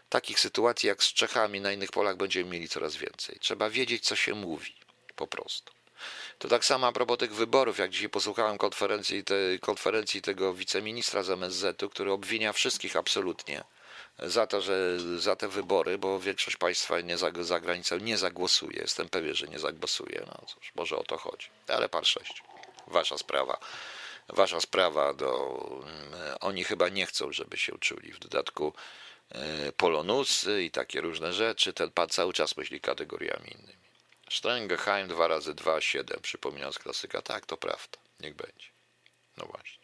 takich sytuacji jak z Czechami na innych polach będziemy mieli coraz więcej. Trzeba wiedzieć, co się mówi, po prostu. To tak samo a propos tych wyborów, jak dzisiaj posłuchałem konferencji, te, konferencji tego wiceministra z MSZ-u, który obwinia wszystkich absolutnie za to, że za te wybory, bo większość państwa nie za, za granicą nie zagłosuje. Jestem pewien, że nie zagłosuje. No cóż, może o to chodzi. Ale par 6. Wasza sprawa. Wasza sprawa, do, mm, oni chyba nie chcą, żeby się czuli. W dodatku e, polonusy i takie różne rzeczy. Ten pan cały czas myśli kategoriami innymi. Strengeheim 2 razy 2, 7. Przypominam z klasyka. Tak, to prawda. Niech będzie. No właśnie.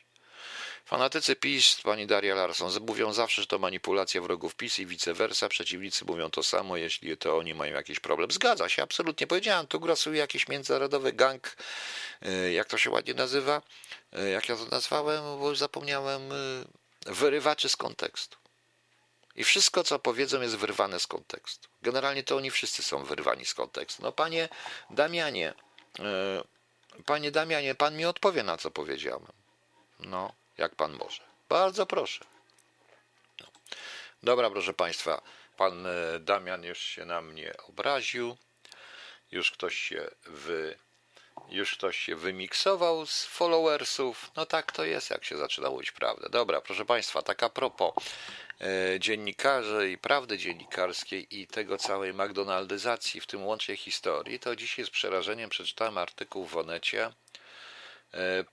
Fanatycy PiS, pani Daria Larson, mówią zawsze, że to manipulacja wrogów PiS i vice versa. Przeciwnicy mówią to samo, jeśli to oni mają jakiś problem. Zgadza się, absolutnie. Powiedziałem, tu grasuje jakiś międzynarodowy gang, y, jak to się ładnie nazywa, y, jak ja to nazwałem, bo już zapomniałem, y, wyrywaczy z kontekstu. I wszystko, co powiedzą, jest wyrwane z kontekstu. Generalnie to oni wszyscy są wyrwani z kontekstu. No, panie Damianie, panie Damianie, pan mi odpowie na co powiedziałem. No jak pan może. Bardzo proszę. No. Dobra, proszę państwa, pan e, Damian już się na mnie obraził. Już ktoś się wy, już ktoś się wymiksował z followersów. No tak to jest, jak się zaczyna mówić prawdę. Dobra, proszę państwa, tak a propos e, dziennikarzy i prawdy dziennikarskiej i tego całej McDonaldyzacji, w tym łącznie historii, to dzisiaj z przerażeniem przeczytałem artykuł w Onecie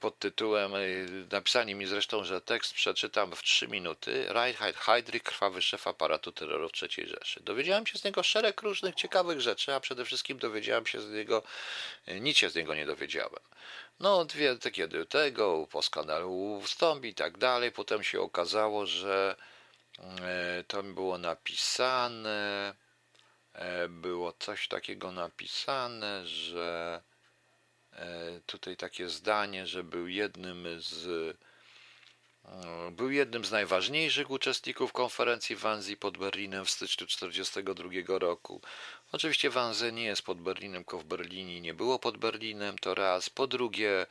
pod tytułem, e, napisali mi zresztą, że tekst przeczytam w 3 minuty, Reinhard Heydrich, krwawy szef aparatu terroru w III Rzeszy. Dowiedziałem się z niego szereg różnych ciekawych rzeczy, a przede wszystkim dowiedziałem się z niego, e, nic się z niego nie dowiedziałem. No, dwie, kiedy tego, po skandalu wstąpi i tak dalej, potem się okazało, że tam było napisane, było coś takiego napisane, że E, tutaj takie zdanie, że był jednym z e, był jednym z najważniejszych uczestników konferencji Wannsee pod Berlinem w styczniu 1942 roku. Oczywiście Wannsee nie jest pod Berlinem, tylko w Berlinie nie było pod Berlinem, to raz. Po drugie,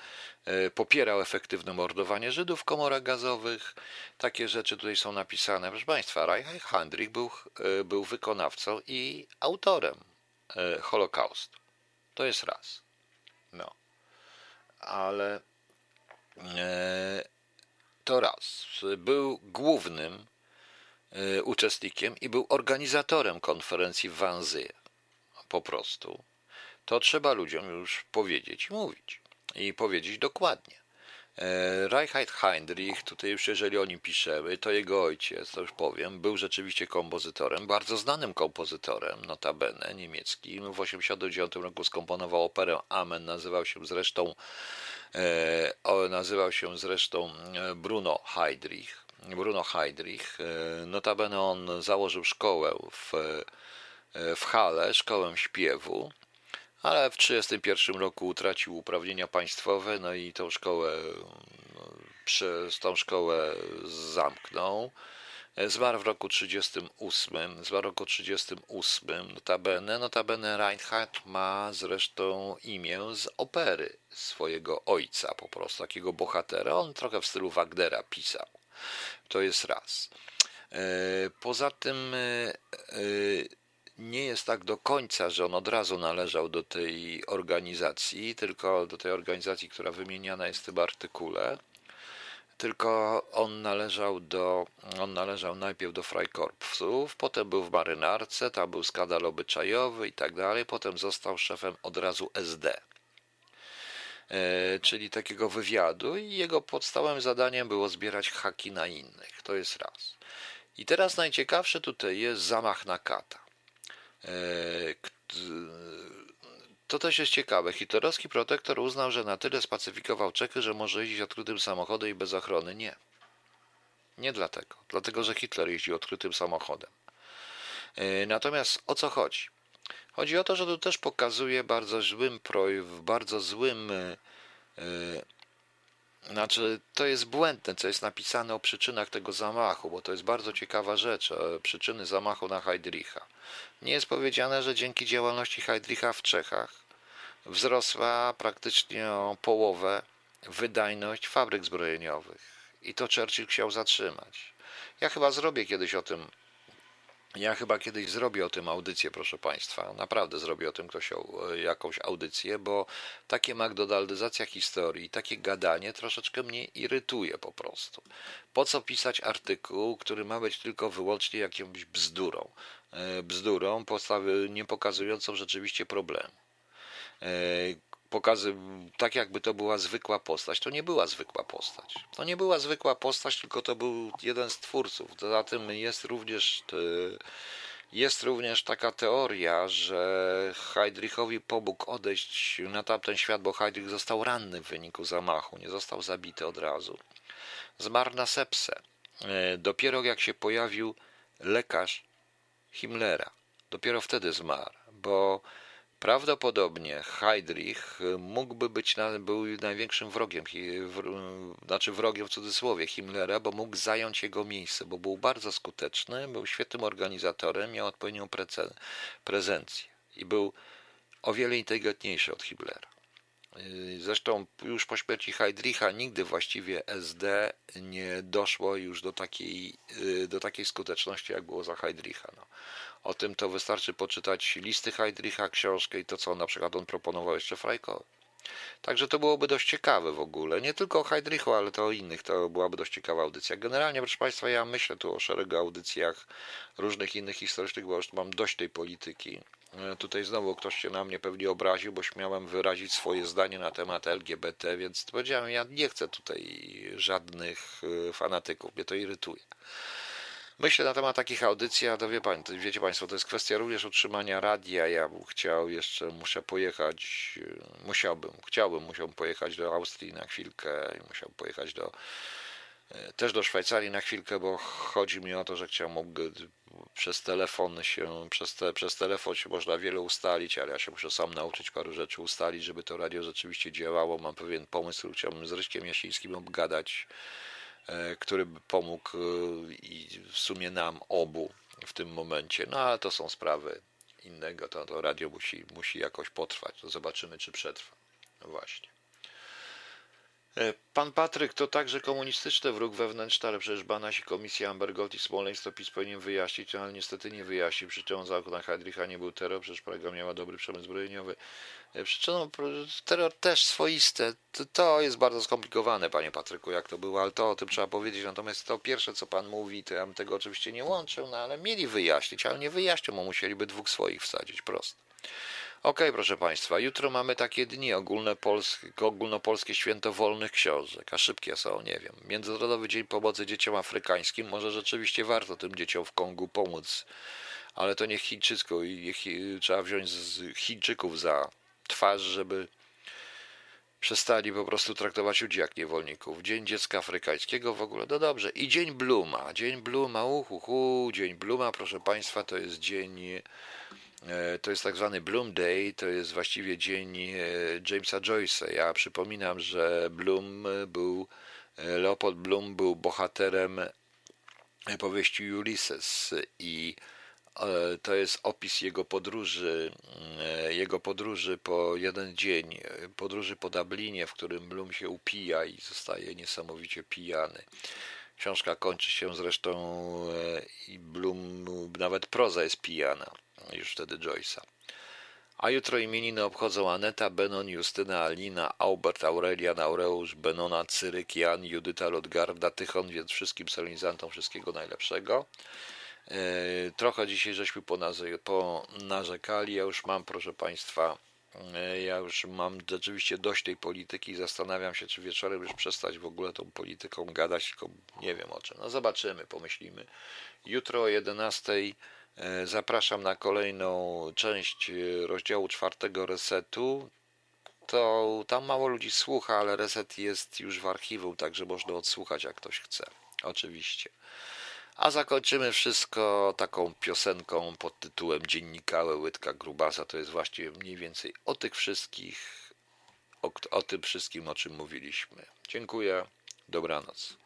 e, popierał efektywne mordowanie Żydów w komorach gazowych. Takie rzeczy tutaj są napisane. Proszę Państwa, Reich Hendrik był, był wykonawcą i autorem Holokaustu. To jest raz. Ale e, to raz. Był głównym e, uczestnikiem i był organizatorem konferencji w Wannsee. Po prostu. To trzeba ludziom już powiedzieć i mówić. I powiedzieć dokładnie. E, Reinhard Heinrich, tutaj już jeżeli o nim piszemy, to jego ojciec, to już powiem, był rzeczywiście kompozytorem, bardzo znanym kompozytorem, notabene, niemiecki. W 1989 roku skomponował operę Amen, nazywał się zresztą e, nazywał się zresztą e, Bruno Heydrich. Bruno Heydrich, notabene on założył szkołę w, w Hale, szkołę śpiewu, ale w 1931 roku utracił uprawnienia państwowe, no i tą szkołę, no, przez tą szkołę zamknął. Zmarł w roku 1938, zmarł w roku 1938, notabene, notabene Reinhardt ma zresztą imię z opery swojego ojca, po prostu takiego bohatera. On trochę w stylu Wagnera pisał. To jest raz. E, poza tym e, nie jest tak do końca, że on od razu należał do tej organizacji, tylko do tej organizacji, która wymieniana jest w tym artykule. tylko on należał do, on należał najpierw do Freikorpsów, potem był w marynarce, tam był skandal obyczajowy i tak dalej, potem został szefem od razu SD, e, czyli takiego wywiadu i jego podstawowym zadaniem było zbierać haki na innych, to jest raz. I teraz najciekawsze tutaj jest zamach na kata. E, to też jest ciekawe. Hitlerowski protektor uznał, że na tyle spacyfikował Czechy, że może jeździć odkrytym samochodem i bez ochrony. Nie. Nie dlatego. Dlatego, że Hitler jeździł odkrytym samochodem. E, natomiast o co chodzi? Chodzi o to, że tu też pokazuje bardzo złym projekt, bardzo złym. Znaczy, to jest błędne, co jest napisane o przyczynach tego zamachu, bo to jest bardzo ciekawa rzecz. Przyczyny zamachu na Heydricha. Nie jest powiedziane, że dzięki działalności Heydricha w Czechach wzrosła praktycznie o połowę wydajność fabryk zbrojeniowych. I to Churchill chciał zatrzymać. Ja chyba zrobię kiedyś o tym. Ja chyba kiedyś zrobię o tym audycję, proszę Państwa. Naprawdę zrobię o tym ktoś jakąś audycję, bo takie McDonaldyzacja historii, takie gadanie troszeczkę mnie irytuje po prostu. Po co pisać artykuł, który ma być tylko wyłącznie jakąś bzdurą? E, bzdurą, postawy nie pokazującą rzeczywiście problemu. E, pokazy, tak jakby to była zwykła postać. To nie była zwykła postać. To nie była zwykła postać, tylko to był jeden z twórców. Poza tym jest również, jest również taka teoria, że Heydrichowi pomógł odejść na tamten świat, bo Heydrich został ranny w wyniku zamachu, nie został zabity od razu. Zmarł na sepsę. E, dopiero jak się pojawił lekarz Himmlera, dopiero wtedy zmarł, bo Prawdopodobnie Heydrich mógłby być był największym wrogiem, znaczy wrogiem w cudzysłowie Himmlera, bo mógł zająć jego miejsce, bo był bardzo skuteczny, był świetnym organizatorem, miał odpowiednią prezencję i był o wiele inteligentniejszy od Himmlera. Zresztą już po śmierci Heydricha nigdy właściwie SD nie doszło już do takiej, do takiej skuteczności, jak było za Heydricha. No. O tym to wystarczy poczytać listy Heydricha, książkę i to, co na przykład on proponował jeszcze. Także to byłoby dość ciekawe w ogóle. Nie tylko o Heydrichu, ale to o innych. To byłaby dość ciekawa audycja. Generalnie, proszę Państwa, ja myślę tu o szeregu audycjach różnych innych historycznych, bo już mam dość tej polityki. E, tutaj znowu ktoś się na mnie pewnie obraził, bo śmiałem wyrazić swoje zdanie na temat LGBT, więc powiedziałem, ja nie chcę tutaj żadnych e, fanatyków. Mnie to irytuje. Myślę na temat takich audycji, a to wie pan, to wiecie Państwo, to jest kwestia również utrzymania radia. Ja bym chciał jeszcze, muszę pojechać, e, musiałbym, chciałbym, musiałbym pojechać do Austrii na chwilkę, musiałbym pojechać do, e, też do Szwajcarii na chwilkę, bo chodzi mi o to, że chciałbym przez telefon się, przez, te, przez telefon się można wiele ustalić, ale ja się muszę sam nauczyć paru rzeczy ustalić, żeby to radio rzeczywiście działało. Mam pewien pomysł, chciałbym z Ryśkiem Jasińskim obgadać który by pomógł e, i w sumie nam obu w tym momencie. No ale to są sprawy innego, to, to radio musi, musi jakoś potrwać. To zobaczymy, czy przetrwa. No właśnie. E, pan Patryk to także komunistyczny wróg wewnętrzny, ale przecież Banaś i Komisja Ambergold i Smoleńsk PiS powinien wyjaśnić, ale niestety nie wyjaśni. Przyczyną zamku na Heidricha nie był terror, przecież Praga miała dobry przemysł zbrojeniowy. E, przyczyną terror też swoiste. To jest bardzo skomplikowane, panie Patryku, jak to było, ale to o tym trzeba powiedzieć. Natomiast to pierwsze, co pan mówi, to ja bym tego oczywiście nie łączył, no ale mieli wyjaśnić, ale nie wyjaśnią, bo musieliby dwóch swoich wsadzić prosto. Ok, proszę Państwa, jutro mamy takie dni ogólnopolskie, święto wolnych książek, a szybkie są, nie wiem. Międzynarodowy Dzień Pomocy Dzieciom Afrykańskim, może rzeczywiście warto tym dzieciom w Kongu pomóc, ale to niech Chińczycku i trzeba wziąć z Chińczyków za twarz, żeby przestali po prostu traktować ludzi jak niewolników. Dzień Dziecka Afrykańskiego w ogóle, no dobrze. I Dzień Bluma, Dzień Bluma, uhu, Dzień Bluma, proszę Państwa, to jest dzień E, to jest tak zwany Bloom Day, to jest właściwie dzień e, Jamesa Joyce'a. Ja przypominam, że Bloom był, e, Leopold Bloom był bohaterem powieści Ulysses i to jest opis jego podróży, jego podróży po jeden dzień, podróży po Dublinie, w którym Bloom się upija i zostaje niesamowicie pijany. Książka kończy się zresztą i Bloom, nawet proza jest pijana już wtedy Joyce'a. A jutro imieniny obchodzą Aneta, Benon, Justyna, Alina, Aubert, Aurelian, Aureusz, Benona, Cyryk, Jan, Judyta, Lodgarda, Tychon, więc wszystkim solenizantom wszystkiego najlepszego. E, Trochę dzisiaj żeśmy ponarzekali. Ja już mam, proszę Państwa, e, ja już mam rzeczywiście dość tej polityki i zastanawiam się, czy wieczorem już przestać w ogóle tą polityką gadać, tylko nie wiem o czym. No zobaczymy, pomyślimy. Jutro o 11 e, zapraszam na kolejną część e, rozdziału czwartego resetu. To tam mało ludzi słucha, ale reset jest już w archiwum, także można odsłuchać jak ktoś chce. Oczywiście. A zakończymy wszystko taką piosenką pod tytułem Dziennikały Łydka Grubasa. To jest właściwie mniej więcej o tych wszystkich, o, o tym wszystkim, o czym mówiliśmy. Dziękuję. Dobranoc.